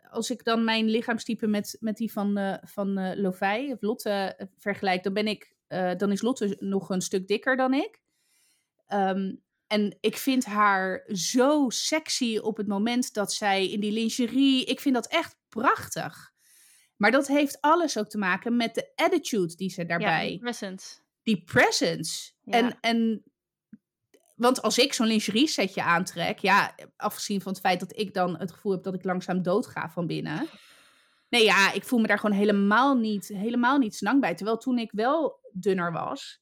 als ik dan mijn lichaamstype met, met die van, eh van eh Lovij of Lotte vergelijk, dan ben ik, dan is Lotte nog een stuk dikker dan ik. Ehm, en ik vind haar zo sexy op het moment dat zij in die lingerie. Ik vind dat echt prachtig. Maar dat heeft alles ook te maken met de attitude die ze daarbij ja, present. die presence. Ja. En, en want als ik zo'n lingerie setje aantrek, ja, afgezien van het feit dat ik dan het gevoel heb dat ik langzaam doodga van binnen. Nee, ja, ik voel me daar gewoon helemaal niet, helemaal niet snang bij. Terwijl toen ik wel dunner was,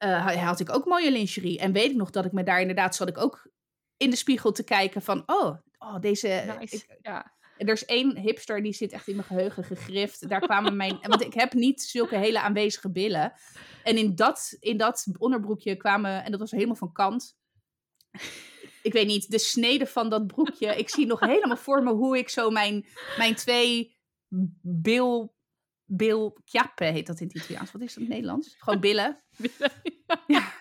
eh, ha- had ik ook mooie lingerie. En weet ik nog dat ik me daar inderdaad zat ik ook in de spiegel te kijken van, oh, oh deze, Nice. ik- ja. er is één hipster die zit echt in mijn geheugen gegrift. Daar kwamen mijn. <laughs> Want ik heb niet zulke hele aanwezige billen. En in dat, in dat onderbroekje kwamen. En dat was helemaal van kant. Ik weet niet, de snede van dat broekje. Ik zie nog helemaal voor me hoe ik zo mijn, mijn twee bil. Bil chiappe heet dat in het Italiaans. Wat is dat in het Nederlands? Gewoon billen. <laughs> Ja.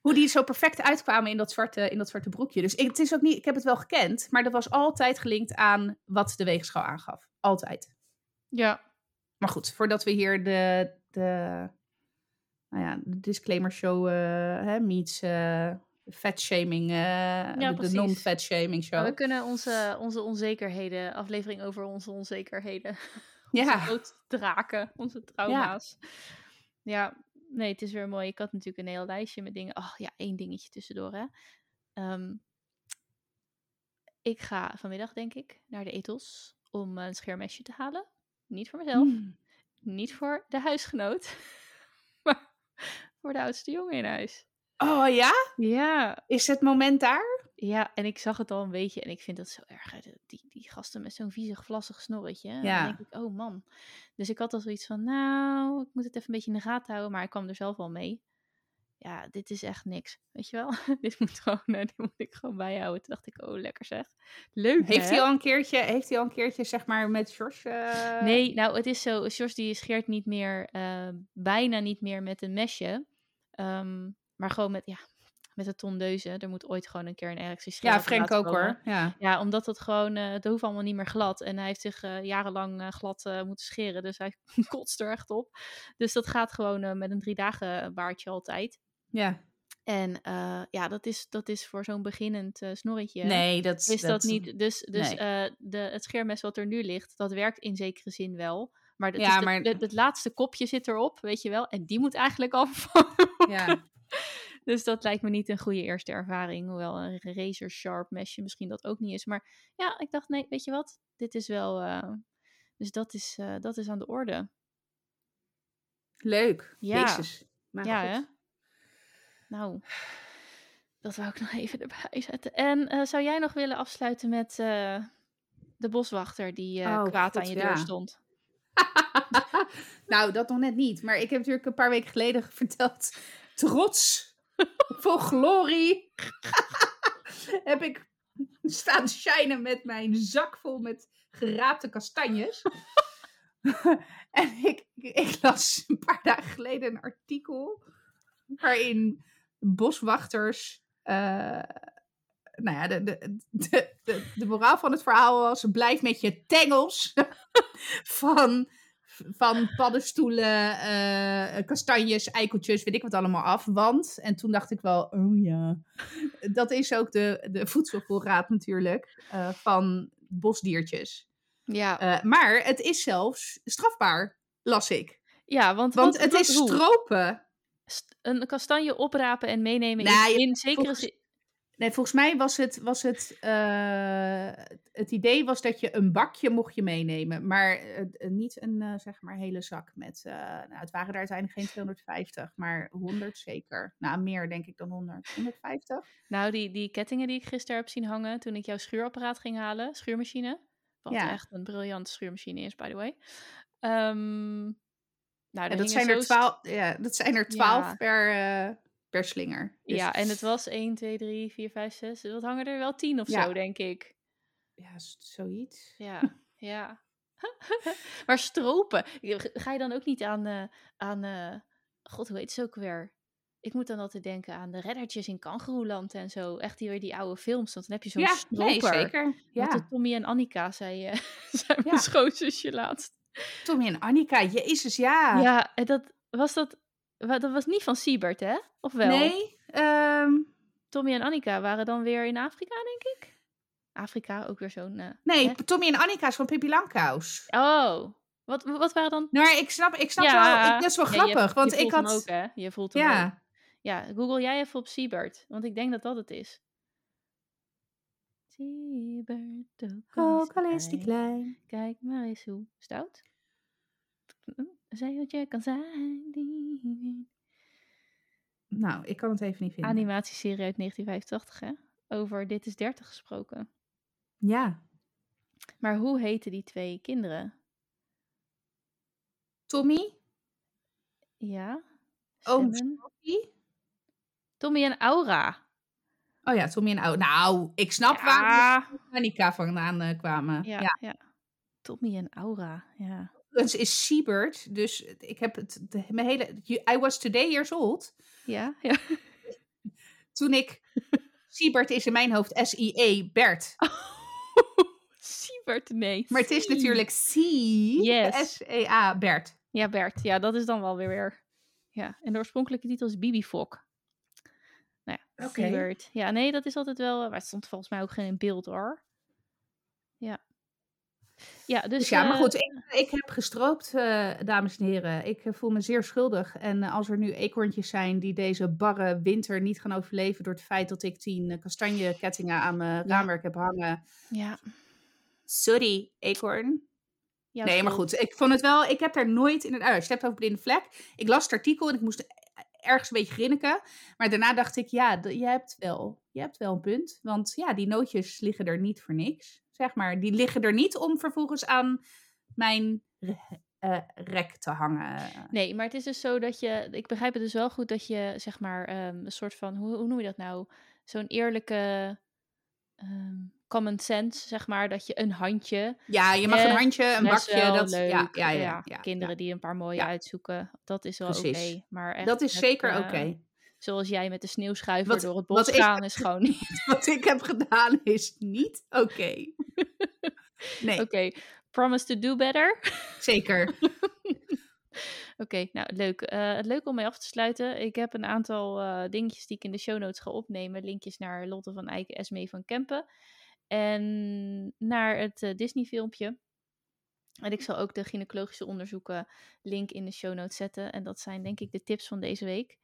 Hoe die zo perfect uitkwamen in dat zwarte, in dat zwarte broekje. Dus ik, het is ook niet, ik heb het wel gekend, maar dat was altijd gelinkt aan wat de weegschaal aangaf. Altijd. ja, Maar goed, voordat we hier de, de, nou ja, de disclaimer show eh hè, meets eh fat shaming, eh, de- non-fat shaming show. we kunnen onze, onze onzekerheden, aflevering over onze onzekerheden, ja, onze draken, onze trauma's. Ja. nee, het is weer mooi. Ik had natuurlijk een heel lijstje met dingen. Ach ja, één dingetje tussendoor hè. Ehm, ik ga vanmiddag denk ik naar de etels om een scheermesje te halen. Niet voor mezelf, Hmm. niet voor de huisgenoot, <laughs> maar voor de oudste jongen in huis. Oh ja? Ja, Is het moment daar? Ja, en ik zag het al een beetje en ik vind dat zo erg. Die, die gasten met zo'n viezig, vlassig snorretje. Ja. Dan denk ik, oh man. Dus ik had al zoiets van, nou, ik moet het even een beetje in de gaten houden. Maar ik kwam er zelf wel mee. Ja, dit is echt niks. Weet je wel? <laughs> dit, moet gewoon, eh, dit moet ik gewoon bijhouden. Toen dacht ik, oh, lekker zeg. Leuk, Heeft hè? hij al een keertje, heeft hij al een keertje zeg maar met George? eh, Nee, nou, het is zo. Sjors die scheert niet meer, eh, bijna niet meer met een mesje. Ehm, maar gewoon met, ja, met een tondeuze. Er moet ooit gewoon een keer een erectie Ja, Frank ook hoor. Ja. Ja, omdat het gewoon, eh het hoeft allemaal niet meer glad. En hij heeft zich eh, jarenlang eh, glad moeten scheren. Dus hij <laughs> kotst er echt op. Dus dat gaat gewoon met een drie dagen baardje altijd. ja. En ja, dat is, dat is voor zo'n beginnend uh, snorretje. Nee, dat is dat, niet. Dus, dus nee. de, het scheermes wat er nu ligt, dat werkt in zekere zin wel. Maar, het, ja, maar... het laatste kopje zit erop, weet je wel. En die moet eigenlijk af. <laughs> Ja. Dus dat lijkt me niet een goede eerste ervaring. Hoewel een razor sharp mesje misschien dat ook niet is. Maar ja, ik dacht, nee, weet je wat? Dit is wel. Uh, dus dat is, uh, dat is aan de orde. Leuk. Ja. Jezus. Maar ja, hè? Nou, dat wou ik nog <laughs> even erbij zetten. En uh, zou jij nog willen afsluiten met de boswachter die oh, kwaad aan je deur stond? <laughs> nou, dat nog net niet. Maar ik heb natuurlijk een paar weken geleden <laughs> verteld. Trots, <laughs> vol glorie, <laughs> heb ik staan shinen met mijn zak vol met geraapte kastanjes. <laughs> en ik, ik las een paar dagen geleden een artikel waarin boswachters. Uh, nou ja, de, de, de, de, de moraal van het verhaal was: blijf met je tengels van van paddenstoelen, uh, kastanjes, eikeltjes, weet ik wat allemaal af. Want, en toen dacht ik wel, oh ja, dat is ook de, de voedselvoorraad natuurlijk uh, van bosdiertjes. Ja. Uh, maar het is zelfs strafbaar, las ik. Ja, want, want het is stropen. een kastanje oprapen en meenemen nou, in, in zekere zin Nee, volgens mij was het, was het, uh, het idee was dat je een bakje mocht je meenemen, maar uh, niet een uh, zeg maar hele zak met, nou, het waren er uiteindelijk geen 250, maar 100 zeker. Nou, meer denk ik dan 100. 150? Nou, die, die kettingen die ik gisteren heb zien hangen toen ik jouw schuurapparaat ging halen, schuurmachine, wat ja. echt een briljante schuurmachine is, by the way. Um, nou, dat, zijn er twaalf, ja, dat zijn er twaalf per, per slinger. Dus... Ja, en het was 1, 2, 3, 4, 5, 6. Wat hangen er wel 10 of ja. zo, denk ik. Ja, zoiets. Ja, <laughs> ja. <laughs> maar stropen. Ga je dan ook niet aan, uh, aan uh, god, hoe heet het ook weer? Ik moet dan altijd denken aan de reddertjes in Kangeroeland en zo. Echt die, die oude films. Want dan heb je zo'n ja, stroper. Nee, zeker. Ja. Tommy en Annika, zei, uh, <laughs> zei mijn ja. schoonzusje laatst. Tommy en Annika, jezus, ja. Ja, en dat was dat dat was niet van Siebert, hè? Of wel? Nee. Um... Tommy en Annika waren dan weer in Afrika, denk ik. Afrika, ook weer zo'n... Uh, nee, hè? Tommy en Annika is van Pippi Langkous. Oh, wat, wat waren dan... Nou, ik snap, ik snap ja, wel, ik, dat is wel ja, grappig, je, want je ik had... ook, hè? Je voelt hem ja. ook. Ja, google jij even op Siebert, want ik denk dat dat het is. Siebert, ook al is die klein. Kijk maar eens hoe stout. Zij wat je kan zijn. Die... Nou, ik kan het even niet vinden. Animatieserie uit 1985, hè? Over Dit is 30 gesproken. Ja. Maar hoe heten die twee kinderen? Tommy? Ja. Oom Tommy? Tommy en Aura. Oh ja, Tommy en Aura. Nou, ik snap ja. waar Annika vandaan uh, kwamen. Ja, ja. ja, Tommy en Aura, ja is Siebert. Dus ik heb het, de, mijn hele... I was today years old. Ja, ja. Toen ik... Siebert is in mijn hoofd S-I-E, Bert. <laughs> Siebert, nee. Maar het is natuurlijk C, yes. S-E-A, Bert. Ja, Bert. Ja, dat is dan wel weer weer. Ja, en de oorspronkelijke titel is Bibi Fok. Nou ja, okay. Siebert. Ja, nee, dat is altijd wel... Maar het stond volgens mij ook geen in beeld, hoor. Ja. Ja, dus, dus ja, maar goed, ik, ik heb gestroopt, uh, dames en heren. Ik uh, voel me zeer schuldig. En uh, als er nu eekhoorntjes zijn die deze barre winter niet gaan overleven door het feit dat ik tien kastanjekettingen aan mijn ja. raamwerk heb hangen. Ja. Sorry, eekhoorn. Ja, nee, maar goed, ik vond het wel, ik heb daar nooit in een, oh, je hebt over blinde vlek. Ik las het artikel en ik moest ergens een beetje grinniken. Maar daarna dacht ik, ja, je hebt wel, je hebt wel een punt. Want ja, die nootjes liggen er niet voor niks zeg maar. Die liggen er niet om vervolgens aan mijn uh, rek te hangen. Nee, maar het is dus zo dat je, ik begrijp het dus wel goed dat je, zeg maar, um, een soort van, hoe, hoe noem je dat nou? Zo'n eerlijke um, common sense, zeg maar, dat je een handje. Ja, je mag een handje, een bakje. Dat, leuk. Ja, ja, ja, ja, Kinderen die een paar mooie uitzoeken, dat is wel oké. Okay, maar echt dat is zeker oké. Okay zoals jij met de sneeuwschuiver wat, door het bos gaan, is <laughs> gewoon niet. <laughs> Wat ik heb gedaan is niet oké. Okay. <laughs> Nee. Oké, okay. promise to do better. Zeker. Oké, nou leuk. Uh, leuk om mee af te sluiten. Ik heb een aantal uh, dingetjes die ik in de show notes ga opnemen. Linkjes naar Lotte van Eyck, Esmee van Kempen. En naar het uh, Disney filmpje. En ik zal ook de gynaecologische onderzoeken link in de show notes zetten. En dat zijn denk ik de tips van deze week.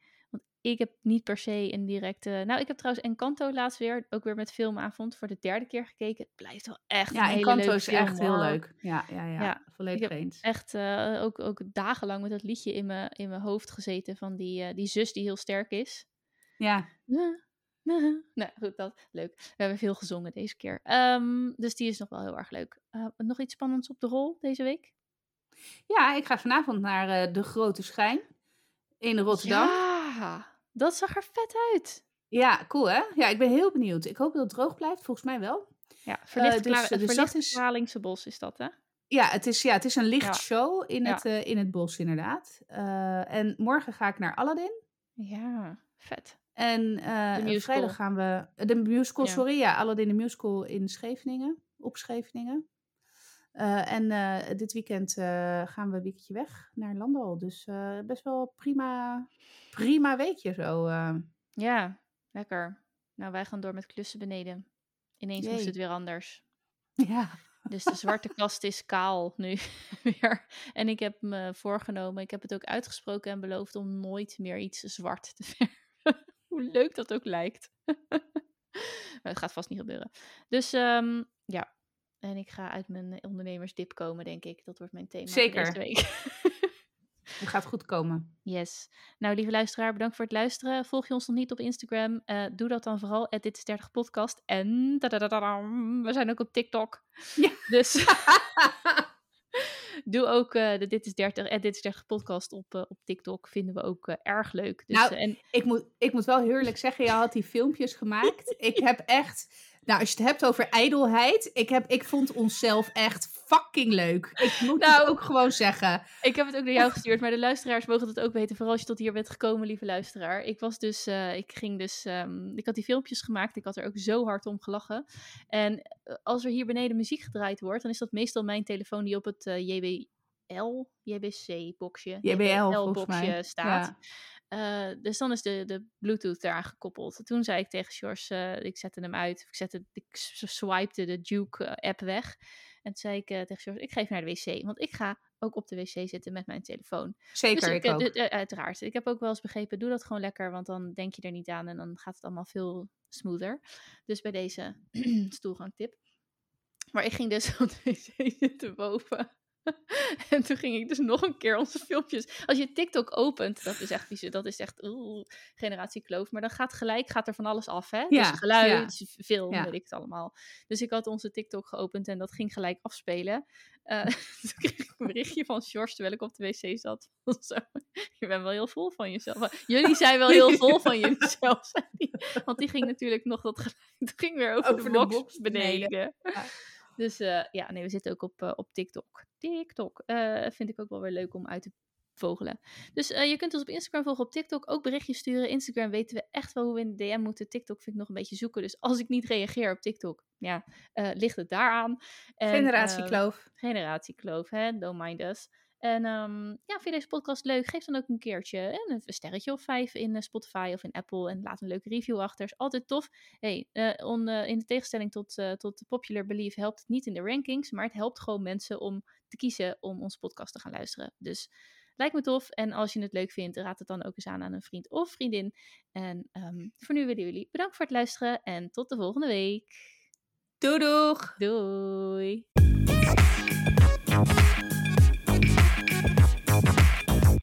Ik heb niet per se een directe... Nou, ik heb trouwens Encanto laatst weer, ook weer met filmavond, voor de derde keer gekeken. Het blijft wel echt ja, een hele Encanto is echt heel leuk. Ja, ja, ja, ja. volledig eens. echt uh, ook, ook dagenlang met dat liedje in mijn, in mijn hoofd gezeten van die, uh, die zus die heel sterk is. Ja. nou goed, dat leuk. We hebben veel gezongen deze keer. Um, dus die is nog wel heel erg leuk. Uh, nog iets spannends op de rol deze week? Ja, ik ga vanavond naar De Grote Schijn in Rotterdam. Ja, dat zag er vet uit. Ja, cool hè? Ja, ik ben heel benieuwd. Ik hoop dat het droog blijft, volgens mij wel. Ja, verlicht, uh, dus, dus is... Kralingse bos is dat hè? Ja, het is, ja, het is een lichtshow ja. in, het, ja. in het bos inderdaad. en morgen ga ik naar Aladdin. Ja, vet. En vrijdag gaan we. De musical, ja. sorry, ja, Aladdin de Musical in Scheveningen. Op Scheveningen. Uh, en uh, dit weekend gaan we een weekje weg naar Landal. Dus best wel prima, prima weekje zo. Ja, lekker. Nou, wij gaan door met klussen beneden. Ineens moest het weer anders. Ja. Dus de zwarte <laughs> kast is kaal nu <laughs> weer. En ik heb me voorgenomen, ik heb het ook uitgesproken en beloofd om nooit meer iets zwart te <laughs> verven. Hoe leuk dat ook lijkt. maar het gaat vast niet gebeuren. Dus um, ja. En ik ga uit mijn ondernemersdip komen, denk ik. Dat wordt mijn thema Zeker. deze week. <laughs> Het gaat goed komen. Yes. Nou, lieve luisteraar, bedankt voor het luisteren. Volg je ons nog niet op Instagram? Uh, doe dat dan vooral. Dit is 30 podcast. En we zijn ook op TikTok. Ja. Dus <laughs> <laughs> Doe ook uh, de Dit is 30 en Dit is 30 podcast op, uh, op TikTok. Vinden we ook erg leuk. Dus, nou, en... ik, moet, ik moet wel heerlijk zeggen, je had die filmpjes gemaakt. ik heb echt nou, als je het hebt over ijdelheid. Ik, heb, ik vond onszelf echt fucking leuk. Ik moet nou, het ook gewoon zeggen. Ik heb het ook naar jou gestuurd, maar de luisteraars mogen het ook weten. Vooral als je tot hier bent gekomen, lieve luisteraar. Ik was dus, uh, ik ging dus, um, ik had die filmpjes gemaakt. Ik had er ook zo hard om gelachen. En uh, als er hier beneden muziek gedraaid wordt, dan is dat meestal mijn telefoon die op het uh, JBL, JBC-boxje, JBL-boxje staat. Ja. Uh, dus dan is de, de Bluetooth eraan gekoppeld. Toen zei ik tegen George, uh, ik zette hem uit, ik, zette, ik swipte de Duke-app eh, weg. En toen zei ik tegen George, ik geef naar de wc, want ik ga ook op de wc zitten met mijn telefoon. Zeker, dus ik, ik ook. uiteraard. Ik heb ook wel eens begrepen, doe dat gewoon lekker, want dan denk je er niet aan en dan gaat het allemaal veel smoother. Dus bij deze <clears throat> stoelgangtip. Maar ik ging dus <laughs> op de wc zitten boven. <laughs> en toen ging ik dus nog een keer onze filmpjes. Als je TikTok opent, dat is echt dat is echt oeh, generatie kloof. Maar dan gaat gelijk gaat er van alles af, hè? Ja, dus geluid, ja. film, ja. weet ik het allemaal. Dus ik had onze TikTok geopend en dat ging gelijk afspelen. Uh, <laughs> toen kreeg ik een berichtje van George terwijl ik op de wc zat. <laughs> Zo, je bent wel heel vol van jezelf. Jullie zijn wel heel vol van jezelf. Want die ging natuurlijk nog dat geluid. Ging weer over, over de, box, de box beneden. beneden. Dus uh, ja, nee, we zitten ook op, uh, op TikTok. TikTok uh, vind ik ook wel weer leuk om uit te vogelen. Dus je kunt ons op Instagram volgen, op TikTok ook berichtjes sturen. Instagram weten we echt wel hoe we in de DM moeten. TikTok vind ik nog een beetje zoeken. Dus als ik niet reageer op TikTok, ja, ligt het daaraan. Generatiekloof. generatiekloof, hè? Don't mind us. En um, ja, vind je deze podcast leuk? Geef dan ook een keertje een sterretje of vijf in Spotify of in Apple. En laat een leuke review achter. Is altijd tof. Hey, uh, on, uh, in de tegenstelling tot, uh, tot Popular Belief helpt het niet in de rankings. Maar het helpt gewoon mensen om te kiezen om onze podcast te gaan luisteren. Dus lijkt me tof. En als je het leuk vindt, raad het dan ook eens aan aan een vriend of vriendin. En um, voor nu willen jullie bedankt voor het luisteren. En tot de volgende week. Doei doeg! Doei!